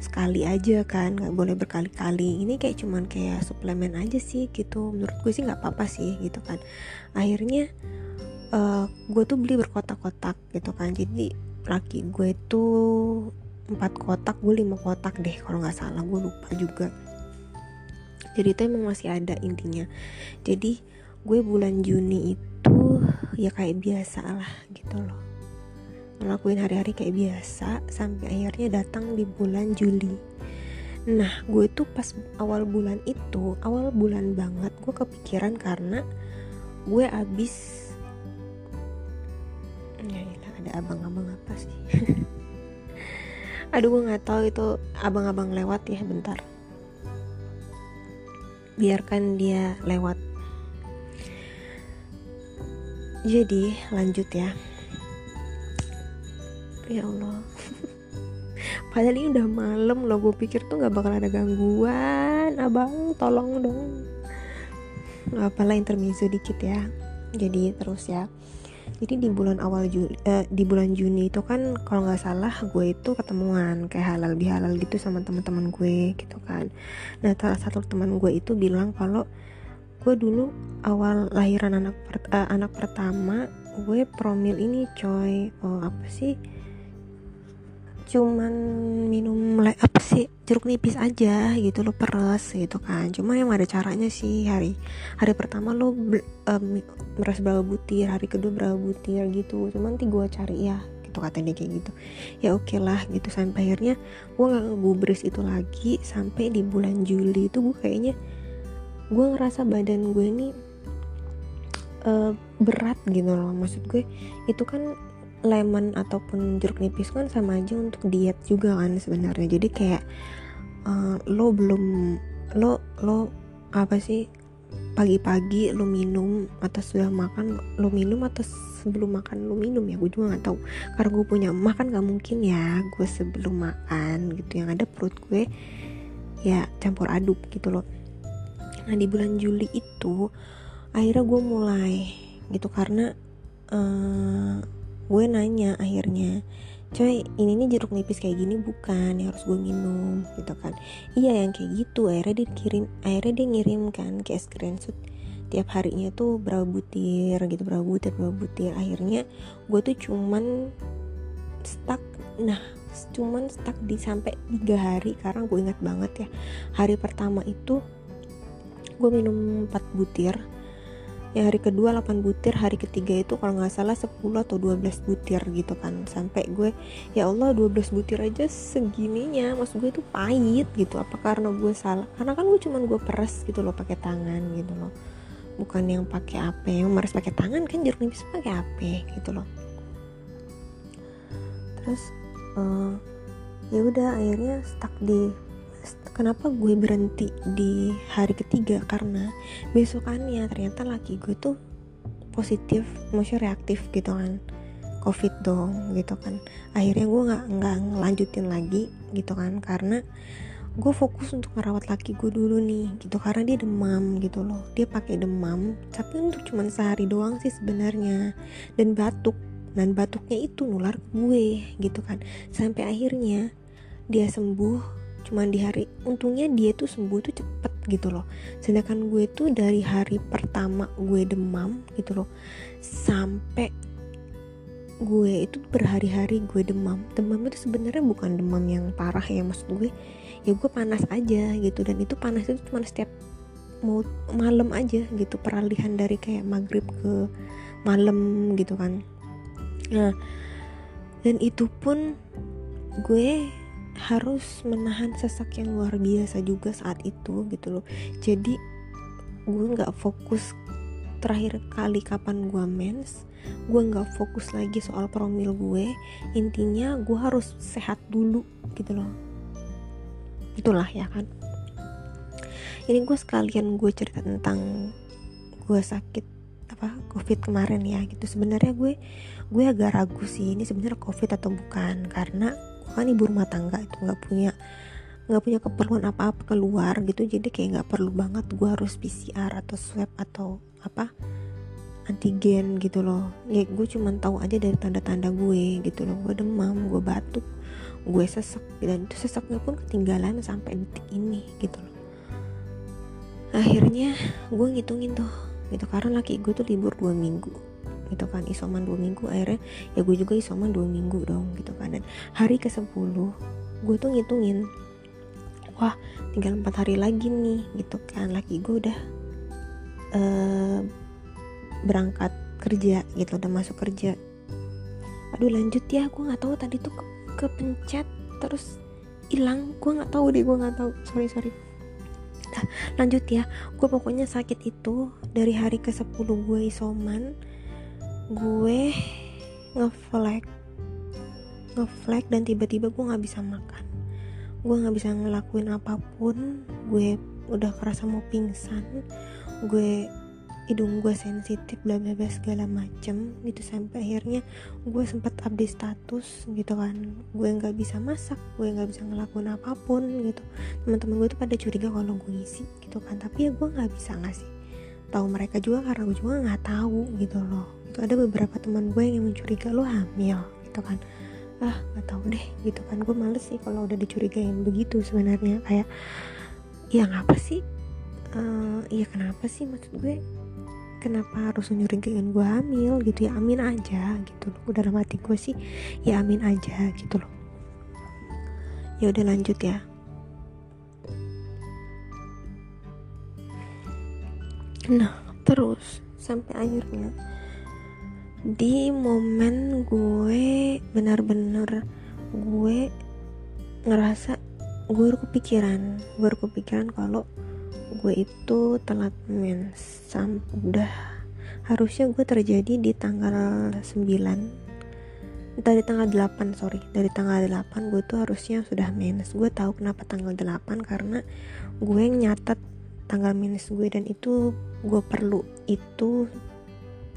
B: sekali aja kan nggak boleh berkali-kali. Ini kayak cuman kayak suplemen aja sih gitu. Menurut gue sih nggak apa-apa sih gitu kan. Akhirnya uh, gue tuh beli berkotak-kotak gitu kan. Jadi laki gue tuh empat kotak gue lima kotak deh kalau nggak salah. Gue lupa juga. Jadi itu emang masih ada intinya. Jadi gue bulan Juni itu ya kayak biasa lah gitu loh ngelakuin hari-hari kayak biasa sampai akhirnya datang di bulan Juli. Nah gue tuh pas awal bulan itu awal bulan banget gue kepikiran karena gue abis ya ilah, ada abang-abang apa sih? Aduh gue nggak tahu itu abang-abang lewat ya bentar. Biarkan dia lewat. Jadi lanjut ya ya Allah. Padahal ini udah malam loh gue pikir tuh nggak bakal ada gangguan. Abang tolong dong. Apalah intermezzo dikit ya. Jadi terus ya. Jadi di bulan awal Juli eh, di bulan Juni itu kan kalau nggak salah gue itu ketemuan kayak halal bihalal gitu sama teman-teman gue gitu kan. Nah salah satu teman gue itu bilang kalau gue dulu awal lahiran anak per, uh, anak pertama gue promil ini coy. Oh apa sih cuman minum apa sih jeruk nipis aja gitu lo peres gitu kan. Cuma yang ada caranya sih hari hari pertama lo um, meres berapa butir hari kedua berapa butir gitu. Cuman nanti gue cari ya gitu katanya kayak gitu. Ya oke okay lah gitu sampai akhirnya gue nggak ngegubris itu lagi sampai di bulan Juli itu gue kayaknya gue ngerasa badan gue ini uh, berat gitu loh. Maksud gue itu kan lemon ataupun jeruk nipis kan sama aja untuk diet juga kan sebenarnya. Jadi kayak uh, lo belum lo lo apa sih pagi-pagi lo minum atau sudah makan lo minum atau sebelum makan lo minum ya. Gue juga nggak tahu. Karena gue punya makan gak mungkin ya gue sebelum makan gitu. Yang ada perut gue ya campur aduk gitu loh. Nah di bulan Juli itu akhirnya gue mulai gitu karena uh, gue nanya akhirnya coy ini nih jeruk nipis kayak gini bukan yang harus gue minum gitu kan. Iya yang kayak gitu. Akhirnya dia kirim akhirnya dia ngirim kan kayak screenshot tiap harinya tuh berapa butir gitu berapa butir berapa butir. Akhirnya gue tuh cuman stuck nah cuman stuck di sampai tiga hari karena gue ingat banget ya. Hari pertama itu gue minum 4 butir ya hari kedua 8 butir hari ketiga itu kalau nggak salah 10 atau 12 butir gitu kan. Sampai gue ya Allah 12 butir aja segininya. Maksud gue itu pahit gitu. Apa karena gue salah? Karena kan gue cuman gue peres gitu loh pakai tangan gitu loh. Bukan yang pakai apa yang meres pakai tangan kan jeruk nipis pakai apa gitu loh. Terus uh, ya udah akhirnya stuck di kenapa gue berhenti di hari ketiga? Karena besokannya ternyata laki gue tuh positif maksudnya reaktif gitu kan. Covid dong gitu kan. Akhirnya gue nggak nggak ngelanjutin lagi gitu kan. Karena gue fokus untuk merawat laki gue dulu nih gitu. Karena dia demam gitu loh. Dia pakai demam tapi untuk cuman sehari doang sih sebenarnya. Dan batuk dan batuknya itu nular gue gitu kan. Sampai akhirnya dia sembuh cuman di hari untungnya dia tuh sembuh tuh cepet gitu loh. Sedangkan gue tuh dari hari pertama gue demam gitu loh sampai gue itu berhari-hari gue demam. Demam itu sebenarnya bukan demam yang parah ya maksud gue. Ya gue panas aja gitu dan itu panas itu cuma setiap mau malam aja gitu peralihan dari kayak maghrib ke malam gitu kan. Nah dan itu pun gue harus menahan sesak yang luar biasa juga saat itu gitu loh. Jadi gue nggak fokus terakhir kali kapan gue mens gue nggak fokus lagi soal promil gue. Intinya gue harus sehat dulu gitu loh. Itulah ya kan? Ini gue sekalian gue cerita tentang gue sakit apa covid kemarin ya gitu. Sebenarnya gue gue agak ragu sih ini sebenarnya covid atau bukan? Karena kan ibu rumah tangga itu nggak punya nggak punya keperluan apa-apa keluar gitu. Jadi kayak nggak perlu banget gue harus PCR atau swab atau apa antigen gitu loh. Ya gue cuma tahu aja dari tanda-tanda gue gitu loh. Gue demam gue batuk gue sesek dan itu seseknya pun ketinggalan sampai detik ini gitu loh. Akhirnya gue ngitungin tuh gitu. Karena laki gue tuh libur dua minggu gitu kan isoman dua minggu akhirnya ya gue juga isoman dua minggu dong gitu kan. Dan hari ke 10 gue tuh ngitungin wah tinggal empat hari lagi nih gitu kan. Laki gue udah uh, berangkat kerja gitu udah masuk kerja. Aduh lanjut ya gue nggak tahu tadi tuh ke kepencet terus hilang gue nggak tahu deh gue nggak tahu. Sorry sorry. Nah, lanjut ya. Gue pokoknya sakit itu dari hari ke 10 gue isoman gue ngeflag ngeflag dan tiba-tiba gue nggak bisa makan. Gue nggak bisa ngelakuin apa pun. Gue udah kerasa mau pingsan. Gue hidung gue sensitif bla bla bla segala macem. Gitu sampai akhirnya gue sempat update status gitu kan. Gue nggak bisa masak gue nggak bisa ngelakuin apa pun gitu. Teman-teman gue tuh pada curiga kalau gue ngisi gitu kan. Tapi ya gue nggak bisa ngasih tahu mereka juga karena gue juga nggak tahu gitu loh itu ada beberapa teman gue yang mencuriga lo hamil? Gitu kan. Ah nggak tahu deh. Gitu kan. Gue males sih kalau udah dicurigain begitu sebenarnya. Kayak ya ngapa sih? Uh, ya kenapa sih? Maksud gue kenapa harus nyurigain gue hamil? Gitu. Ya amin aja. Gitu loh. Udah dalam hati gue sih ya amin aja. Gitu loh. Ya udah lanjut ya. Nah terus sampai akhirnya di momen gue benar-benar gue ngerasa gue kepikiran baru kepikiran kalau gue itu telat mens udah. Harusnya gue terjadi di tanggal 9 dari tanggal 8 sorry. Dari tanggal 8 gue tuh harusnya sudah mens gue tahu kenapa tanggal 8 karena gue nyatet tanggal mens gue dan itu gue perlu itu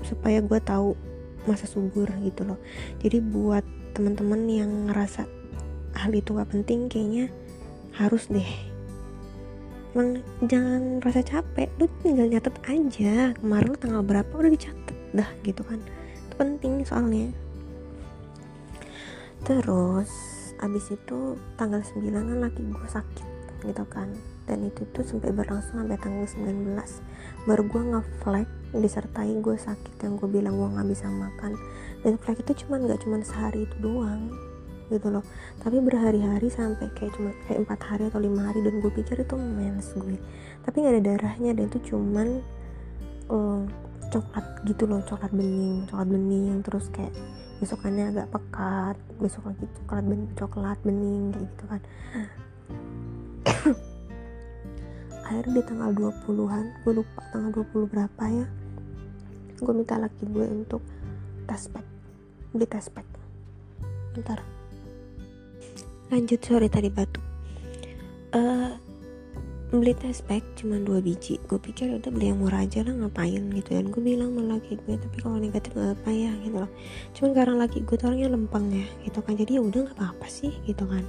B: supaya gue tahu masa subur gitu loh. Jadi buat teman-teman yang ngerasa hal itu gak penting kayaknya harus deh. Emang jangan rasa capek lu tinggal nyatet aja kemarin lu tanggal berapa udah dicatat dah gitu kan. Itu penting soalnya. Terus abis itu tanggal 9 kan laki gue sakit gitu kan. Dan itu tuh sampai berlangsung sampai tanggal 19 baru gue nge-flag disertai gue sakit yang gue bilang gue nggak bisa makan. Dan flag itu cuman nggak cuman sehari itu doang gitu loh. Tapi berhari-hari sampai kayak cuma kayak empat hari atau lima hari dan gue pikir itu mens gue. Tapi nggak ada darahnya dan itu cuman uh, coklat gitu loh coklat bening coklat bening terus kayak besokannya agak pekat besok lagi coklat bening coklat bening kayak gitu kan akhirnya di tanggal 20-an gue lupa tanggal 20 berapa ya. Gue minta laki gue untuk tes pack beli tes pack bentar. Lanjut sore tadi batu. Uh, beli test pack cuma dua biji. Gue pikir udah beli yang murah aja lah ngapain gitu dan gue bilang sama laki gue tapi kalau negatif gak apa ya gitu loh. Cuman karena laki gue tuh orangnya lempeng ya gitu kan. Jadi ya udah nggak apa-apa sih gitu kan.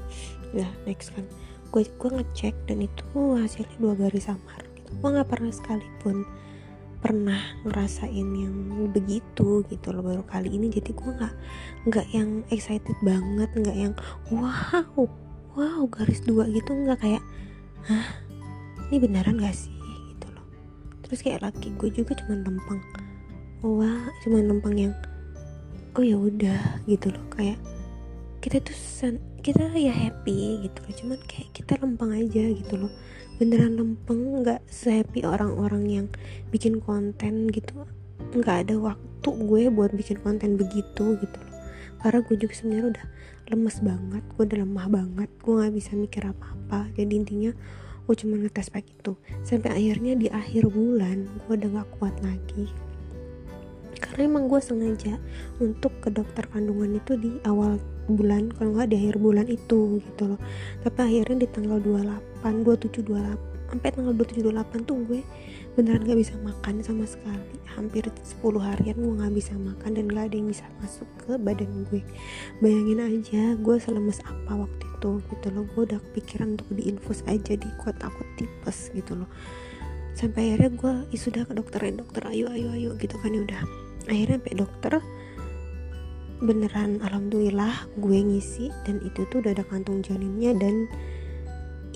B: Udah next kan gue gue ngecek dan itu hasilnya dua garis samar gitu. Gue nggak pernah sekalipun pernah ngerasain yang begitu gitu loh baru kali ini. Jadi gue nggak nggak yang excited banget nggak yang wow wow garis dua gitu. Nggak kayak hah ini beneran gak sih? gitu loh. Terus kayak laki gue juga cuma lempeng wah cuma lempeng yang oh ya udah gitu loh. Kayak kita tuh sen kita ya happy gitu loh. Cuman kayak kita lempeng aja gitu loh. Beneran lempeng nggak sehappy orang-orang yang bikin konten gitu. Nggak ada waktu gue buat bikin konten begitu gitu loh. Karena gue juga sebenarnya udah lemes banget gue udah lemah banget. Gue nggak bisa mikir apa-apa. Jadi intinya gue cuma ngetes pack itu. Sampai akhirnya di akhir bulan gue udah gak kuat lagi. Karena emang gue sengaja untuk ke dokter kandungan itu di awal bulan kalau nggak di akhir bulan itu gitu loh. Tapi akhirnya di tanggal 28 27 28 sampai tanggal 27 28 tuh gue beneran gak bisa makan sama sekali. Hampir 10 harian gue gak bisa makan dan gak ada yang bisa masuk ke badan gue. Bayangin aja gue selemes apa waktu itu gitu loh. Gue udah kepikiran untuk diinfus aja di kuat aku tipes gitu loh. Sampai akhirnya gue sudah ke dokter dokter ayo ayo ayo gitu kan ya udah. Akhirnya sampai dokter
A: beneran alhamdulillah gue ngisi dan itu tuh udah ada kantung janinnya dan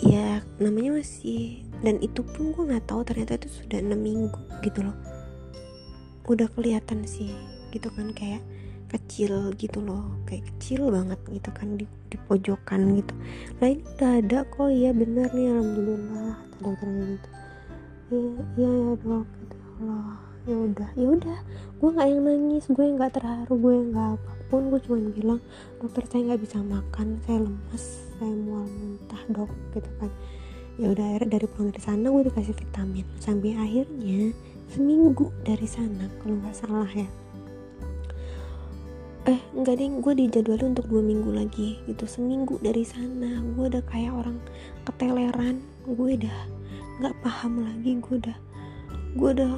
A: ya namanya masih dan itu pun gue nggak tahu ternyata itu sudah enam minggu gitu loh. Udah kelihatan sih gitu kan kayak kecil gitu loh kayak kecil banget gitu kan di, di pojokan gitu. Nah ini udah ada kok ya bener nih alhamdulillah dokternya gitu. Ya ya, dok gitu Allah ya udah ya udah. Gue nggak yang nangis gue nggak terharu gue nggak apa pun. Gue cuma bilang dokter saya nggak bisa makan saya lemas saya mual muntah dok gitu kan. Ya udah akhirnya dari pulang dari sana gue dikasih vitamin. Sampai akhirnya seminggu dari sana kalau nggak salah ya. Eh enggak deh gue dijadwalin untuk dua minggu lagi gitu. Seminggu dari sana gue udah kayak orang keteleran. Gue udah nggak paham lagi gue udah gue udah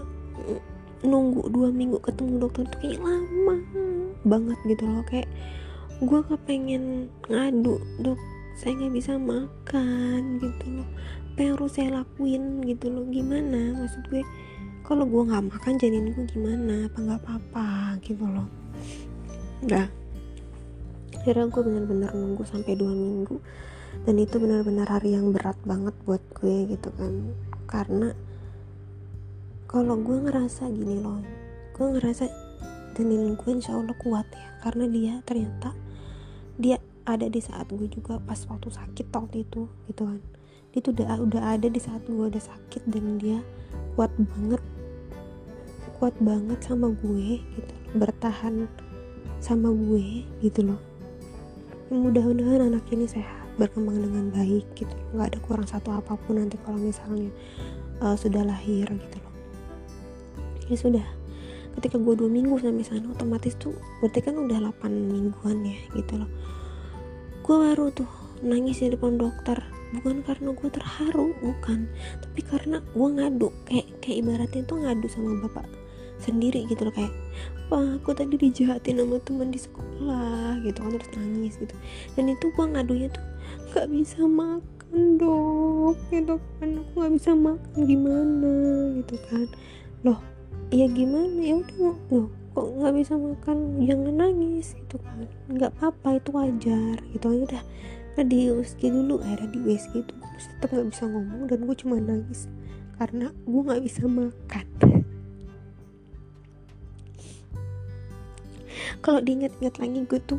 A: nunggu dua minggu ketemu dokter tuh kayak lama banget gitu loh. Kayak gue kepengen ngadu dok saya nggak bisa makan gitu loh. Apa saya lakuin gitu loh. Gimana? Maksud gue kalau gue nggak makan janin gue gimana? Apa nggak apa-apa? gitu loh. Udah akhirnya gue bener-bener nunggu sampai dua minggu. Dan itu benar-benar hari yang berat banget buat gue gitu kan. Karena kalau gue ngerasa gini loh gue ngerasa janin gue insya Allah kuat ya karena dia ternyata dia ada di saat gue juga pas waktu sakit waktu itu gitu kan. Dia tuh udah udah ada di saat gue udah sakit dan dia kuat banget kuat banget sama gue gitu. Bertahan sama gue gitu loh. Mudah-mudahan anak ini sehat berkembang dengan baik gitu. Nggak ada kurang satu apa pun nanti kalau misalnya uh, sudah lahir gitu ya sudah. Ketika gue dua minggu sampai sana otomatis tuh berarti kan udah 8 mingguan ya gitu loh. Gue baru tuh nangis di depan dokter. Bukan karena gue terharu bukan. Tapi karena gue ngadu kayak kayak ibaratnya tuh ngadu sama bapak sendiri gitu loh kayak apa aku tadi dijahatin sama teman di sekolah gitu kan terus nangis gitu. Dan itu gue ngadunya tuh nggak bisa makan dok. Gitu kan aku nggak bisa makan gimana? Gitu kan. Loh ya gimana? Ya udah loh kok nggak bisa makan? Jangan nangis gitu kan. Nggak apa-apa itu wajar gitu. Aja udah nah di USG dulu akhirnya di USG itu gue tetap nggak bisa ngomong dan gue cuma nangis karena gue nggak bisa makan. Kalau diinget-inget lagi gue tuh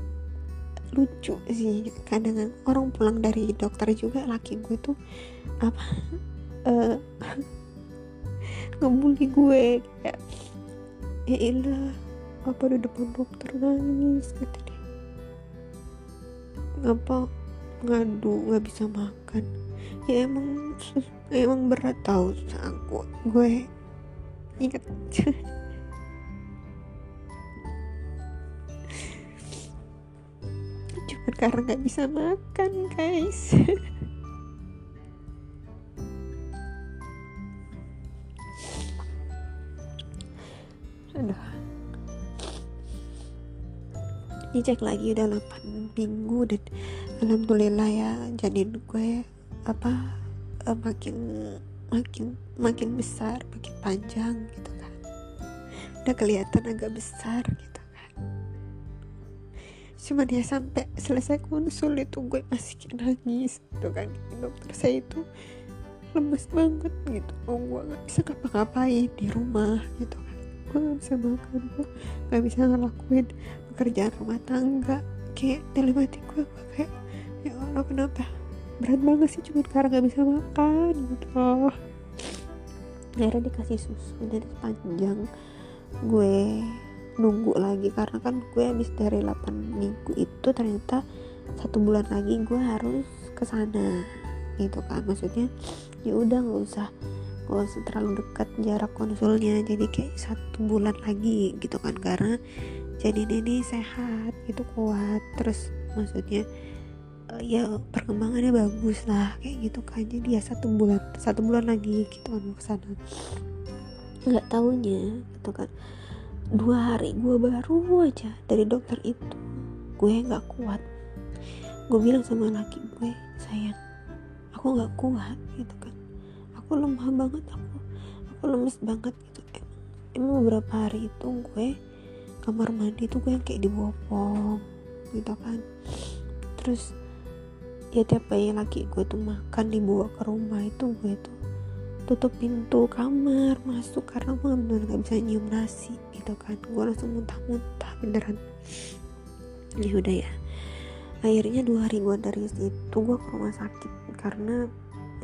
A: lucu sih. Kadang orang pulang dari dokter juga laki gue tuh apa uh, ngebully gue. Kayak ya ilah apa di depan dokter nangis gitu dia ngapa ngadu nggak bisa makan. Ya emang emang berat tau aku gue. Inget cuma karena nggak bisa makan guys aduh. Dicek lagi udah 8 minggu dan alhamdulillah ya jadi gue apa uh, makin makin makin besar makin panjang gitu kan. Udah kelihatan agak besar gitu kan. Cuman ya sampai selesai konsul itu gue masih nangis gitu kan. Dokter saya itu lemes banget gitu. Oh gue nggak bisa ngapa-ngapain di rumah gitu gue gak bisa makan gue gak bisa ngelakuin pekerjaan rumah tangga. Kayak dalam hati gue gue kayak ya Allah kenapa? Berat banget sih cuma karena gak bisa makan gitu. Akhirnya dikasih susu dan sepanjang gue nunggu lagi. Karena kan gue habis dari 8 minggu itu ternyata satu bulan lagi gue harus ke sana gitu kan. Maksudnya ya udah nggak usah usah terlalu dekat jarak konsulnya jadi kayak satu bulan lagi gitu kan. Karena jadi ini sehat gitu kuat. Terus maksudnya uh, ya perkembangannya bagus lah kayak gitu kan. Jadi ya satu bulan satu bulan lagi gitu kan ke sana. Nggak tahunya gitu kan. Dua hari gue baru aja dari dokter itu. Gue nggak kuat. Gue bilang sama laki gue sayang aku nggak kuat gitu kan aku lemah banget aku aku lemes banget gitu. Emang emang beberapa hari itu gue kamar mandi tuh gue yang kayak dibopong gitu kan. Terus ya tiap bayi lagi gue tuh makan dibawa ke rumah itu gue tuh tutup pintu kamar masuk karena gue bener gak bisa nyium nasi gitu kan. Gue langsung muntah-muntah beneran. Ya udah ya. Akhirnya dua hari gue dari situ gue ke rumah sakit karena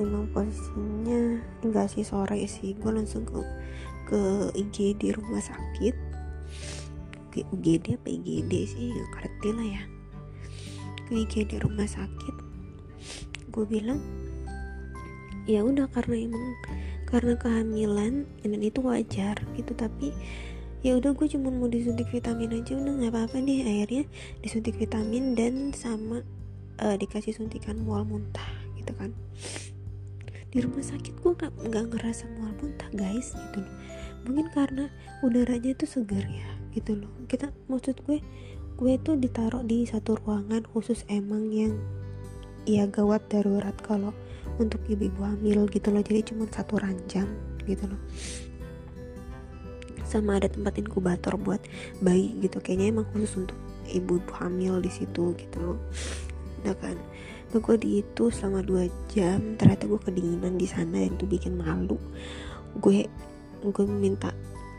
A: emang posisinya enggak sih sore sih. Gue langsung ke ke IGD rumah sakit. Ke UGD apa IGD sih? Gak ngerti lah ya. Ke IGD rumah sakit. Gue bilang ya udah karena emang karena kehamilan dan itu wajar gitu. Tapi ya udah gue cuma mau disuntik vitamin aja udah nggak apa-apa deh. Akhirnya disuntik vitamin dan sama uh, dikasih suntikan mual muntah gitu kan di rumah sakit gue nggak nggak ngerasa mual muntah guys gitu loh. Mungkin karena udaranya itu segar ya gitu loh. Kita maksud gue gue itu ditaruh di satu ruangan khusus emang yang ya gawat darurat kalau untuk ibu-ibu hamil gitu loh. Jadi cuma satu ranjang gitu loh. Sama ada tempat inkubator buat bayi gitu. Kayaknya emang khusus untuk ibu-ibu hamil di situ gitu loh. Udah kan nah gue di itu selama dua jam ternyata gue kedinginan di sana dan itu bikin malu. Gue gue minta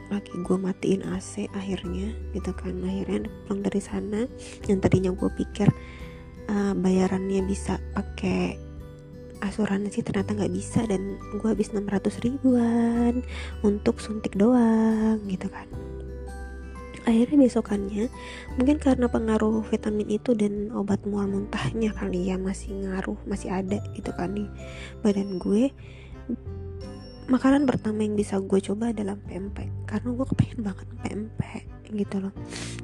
A: lagi gue matiin AC akhirnya gitu kan. Akhirnya pulang dari sana yang tadinya gue pikir uh, bayarannya bisa pakai asuransi ternyata nggak bisa dan gue habis 600 ribuan untuk suntik doang gitu kan akhirnya besokannya mungkin karena pengaruh vitamin itu dan obat mual muntahnya kali ya masih ngaruh masih ada gitu kan di badan gue makanan pertama yang bisa gue coba adalah pempek. Karena gue kepengen banget pempek gitu loh.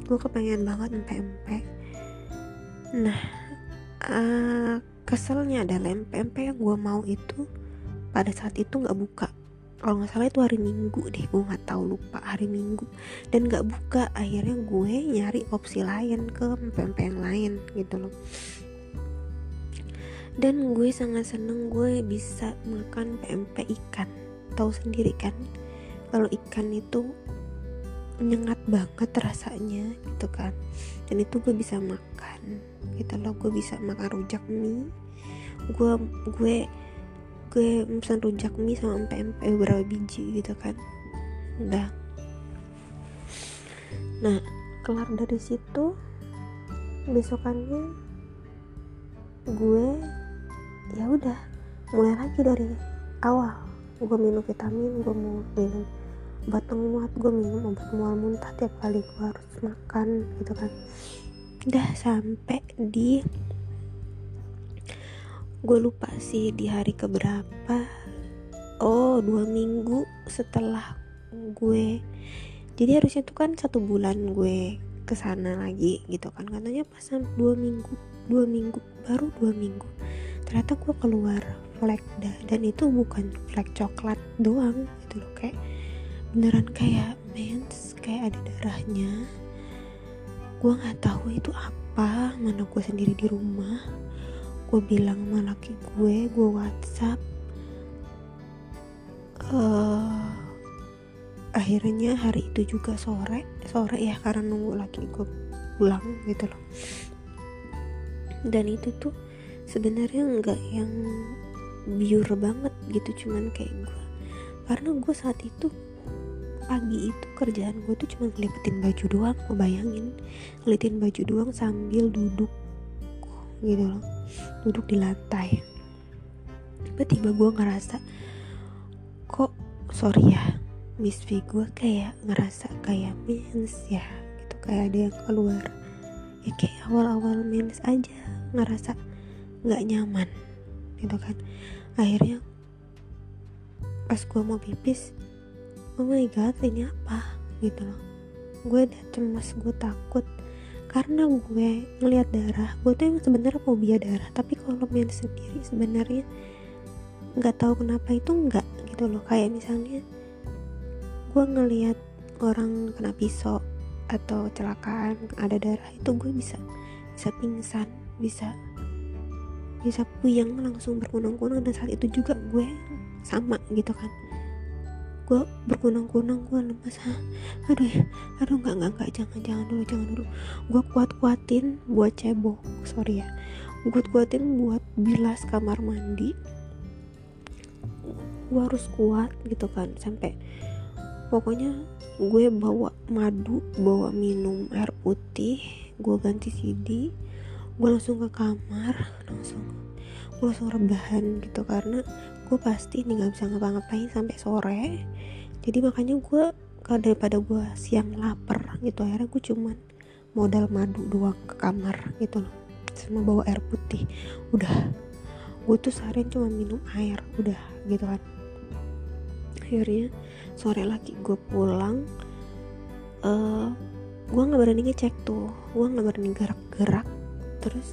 A: Gue kepengen banget pempek. Nah uh, keselnya adalah pempek yang gue mau itu pada saat itu nggak buka kalau nggak salah itu hari minggu deh gue nggak tahu lupa hari minggu. Dan nggak buka akhirnya gue nyari opsi lain ke pempek yang lain gitu loh. Dan gue sangat seneng gue bisa makan pempek ikan. Tahu sendiri kan kalau ikan itu nyengat banget rasanya gitu kan. Dan itu gue bisa makan gitu loh. Gue bisa makan rujak mie. Gue gue gue pesan rujak mie sama pempek beberapa biji gitu kan. Udah. Nah kelar dari situ besokannya gue ya udah mulai lagi dari awal. Gue minum vitamin gue mau minum obat penguat gue minum obat mual muntah tiap kali gue harus makan gitu kan. Udah sampai di gue lupa sih di hari keberapa. Oh dua minggu setelah gue. Jadi harusnya tuh kan satu bulan gue ke sana lagi gitu kan. Katanya pasan dua minggu dua minggu baru dua minggu ternyata gue keluar flek dah. Dan itu bukan flek coklat doang gitu loh kayak beneran kayak mens kayak ada darahnya. Gue nggak tahu itu apa mana gue sendiri di rumah gue bilang sama laki gue gue whatsapp. Uh, akhirnya hari itu juga sore sore ya karena nunggu laki gue pulang gitu loh. Dan itu tuh sebenarnya nggak yang biur banget gitu cuman kayak gue. Karena gue saat itu pagi itu kerjaan gue tuh cuma ngelipetin baju doang ngebayangin. Ngeliatin baju doang sambil duduk gitu loh. Duduk di lantai. Tiba-tiba gue ngerasa kok sorry ya Miss V gue kayak ngerasa kayak mens ya gitu. Kayak ada yang keluar. Ya kayak awal-awal mens aja ngerasa nggak nyaman gitu kan. Akhirnya pas gue mau pipis oh my god ini apa? Gitu loh. Gue udah cemas gue takut karena gue ngelihat darah gue tuh yang sebenarnya fobia darah. Tapi kalau main sendiri sebenarnya nggak tahu kenapa itu enggak gitu loh. Kayak misalnya gue ngelihat orang kena pisau atau kecelakaan ada darah itu gue bisa bisa pingsan bisa bisa puyeng langsung berkunang-kunang dan saat itu juga gue sama gitu kan gue berkunang-kunang gue lemas Hah? aduh aduh nggak nggak nggak. Jangan jangan dulu jangan dulu. Gue kuat kuatin buat cebok sorry ya. Gue kuatin buat bilas kamar mandi. Gue harus kuat gitu kan sampai pokoknya gue bawa madu bawa minum air putih gue ganti CD gue langsung ke kamar langsung gue langsung rebahan gitu. Karena gue pasti nih nggak bisa ngapa-ngapain sampai sore. Jadi makanya gue daripada gue siang lapar gitu akhirnya gue cuman modal madu doang ke kamar gitu loh. Sama bawa air putih. Udah. Gue tuh seharian cuma minum air udah gitu kan. Akhirnya sore lagi gue pulang uh, gue nggak berani ngecek tuh. Gue nggak berani gerak-gerak. Terus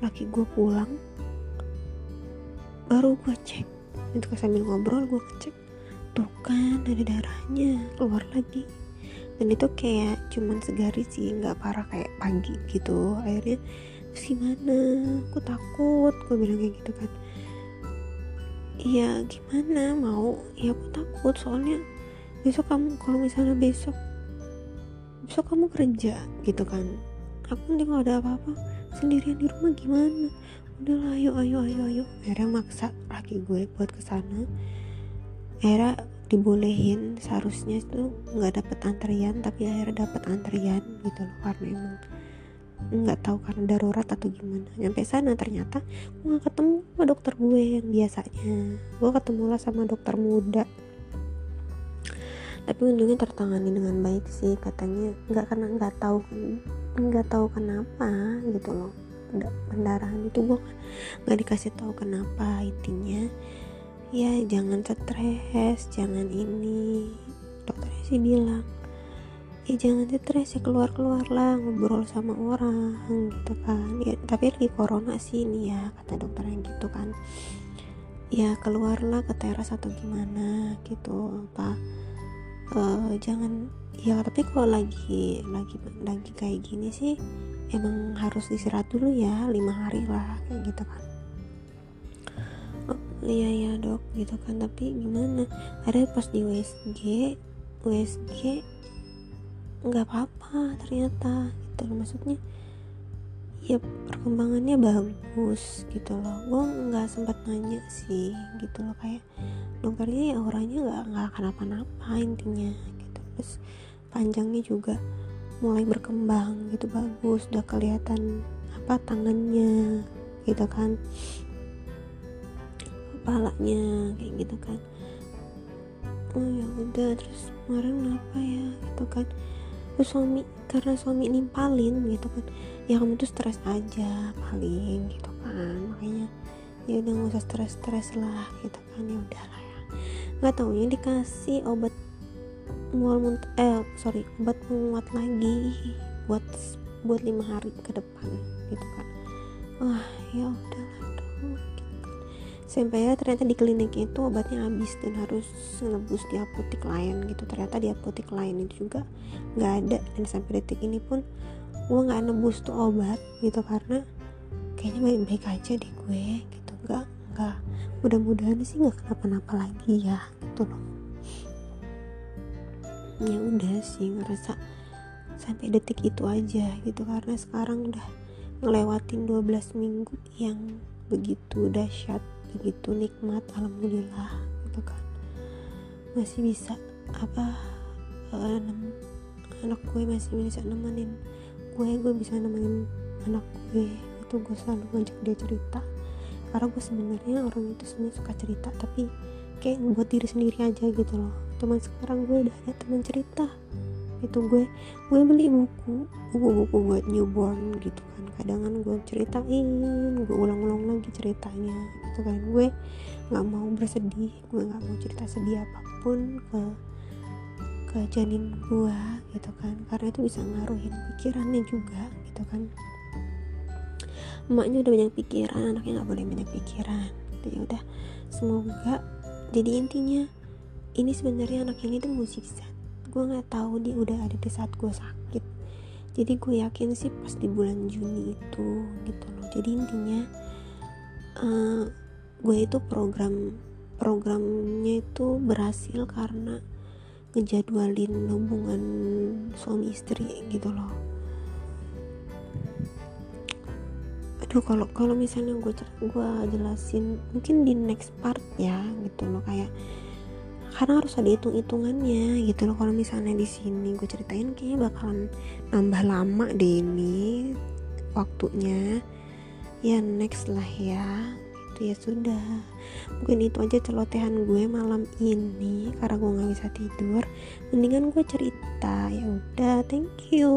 A: laki gue pulang baru gue cek itu sambil ngobrol gue ngecek tuh kan ada darahnya keluar lagi. Dan itu kayak cuman segaris sih nggak parah kayak pagi gitu akhirnya terus gimana? Aku takut gue bilang kayak gitu kan. Ya gimana? Mau? Ya aku takut soalnya besok kamu kalau misalnya besok besok kamu kerja gitu kan. Aku nanti kalau ada apa-apa sendirian di rumah gimana udahlah ayo ayo ayo ayo. Akhirnya maksa laki gue buat ke sana akhirnya dibolehin. Seharusnya itu nggak dapet antrian tapi akhirnya dapet antrian gitu loh karena emang nggak tahu karena darurat atau gimana. Nyampe sana ternyata gue gak ketemu sama dokter gue yang biasanya. Gue ketemu lah sama dokter muda. Tapi untungnya tertangani dengan baik sih katanya. Nggak karena nggak tahu nggak tahu kenapa gitu loh pendarahan itu gue nggak dikasih tahu kenapa intinya. Ya jangan stres jangan ini. Dokternya sih bilang ya jangan stres ya keluar keluar lah ngobrol sama orang gitu kan. Ya tapi lagi corona sih ini ya kata dokter yang gitu kan. Ya keluarlah ke teras atau gimana gitu. Apa uh, jangan ya tapi kalau lagi lagi lagi kayak gini sih emang harus istirahat dulu ya lima hari lah kayak gitu kan. Oh, iya ya dok gitu kan. Tapi gimana? Ada pas di USG USG nggak apa-apa ternyata gitu loh. Maksudnya ya perkembangannya bagus gitu loh. Gue nggak sempat nanya sih gitu loh. Kayak dokternya ya orangnya nggak nggak kenapa-napa intinya gitu. Terus panjangnya juga mulai berkembang gitu bagus udah kelihatan apa tangannya gitu kan kepalanya kayak gitu kan. Oh ya udah terus kemarin apa ya gitu kan terus suami karena suami nimpalin gitu kan ya kamu tuh stres aja paling gitu kan makanya ya udah nggak usah stres stres lah gitu kan ya udahlah ya. Nggak taunya dikasih obat mual munt eh sorry obat penguat lagi buat buat lima hari ke depan gitu kan. Wah ya udahlah sampai ya ternyata di klinik itu obatnya habis dan harus nebus di apotek lain gitu. Ternyata di apotek lain itu juga nggak ada dan sampai detik ini pun gue nggak nebus tuh obat gitu. Karena kayaknya baik-baik aja deh gue gitu. Nggak nggak mudah-mudahan sih nggak kenapa-napa lagi ya gitu loh ya udah sih ngerasa sampai detik itu aja gitu. Karena sekarang udah ngelewatin 12 minggu yang begitu dahsyat begitu nikmat alhamdulillah gitu kan. Masih bisa apa uh, anak gue masih bisa nemenin gue gue bisa nemenin anak gue. Itu gue selalu ngajak dia cerita. Karena gue sebenarnya orang itu sebenarnya suka cerita tapi kayak buat diri sendiri aja gitu loh teman sekarang gue udah ada teman cerita. Itu gue gue beli buku buku-buku buat newborn gitu kan. Kadang kan gue ceritain gue ulang-ulang lagi ceritanya gitu kan. Gue nggak mau bersedih gue nggak mau cerita sedih apa pun ke ke janin gue gitu kan. Karena itu bisa ngaruhin pikirannya juga gitu kan. Emaknya udah banyak pikiran anaknya nggak boleh banyak pikiran. Jadi udah semoga jadi intinya ini sebenarnya anak ini tuh musik gue nggak tahu dia udah ada di saat gue sakit. Jadi gue yakin sih pas di bulan Juni itu gitu loh. Jadi intinya uh, gue itu program programnya itu berhasil karena ngejadwalin hubungan suami istri gitu loh. Aduh kalau kalau misalnya gue gue jelasin mungkin di next part ya gitu loh. Kayak karena harus ada hitung hitungannya gitu loh. Kalau misalnya di sini gue ceritain kayaknya bakalan nambah lama deh ini waktunya. Ya next lah ya. Gitu ya sudah. Mungkin itu aja celotehan gue malam ini. Karena gue nggak bisa tidur mendingan gue cerita. Ya udah thank you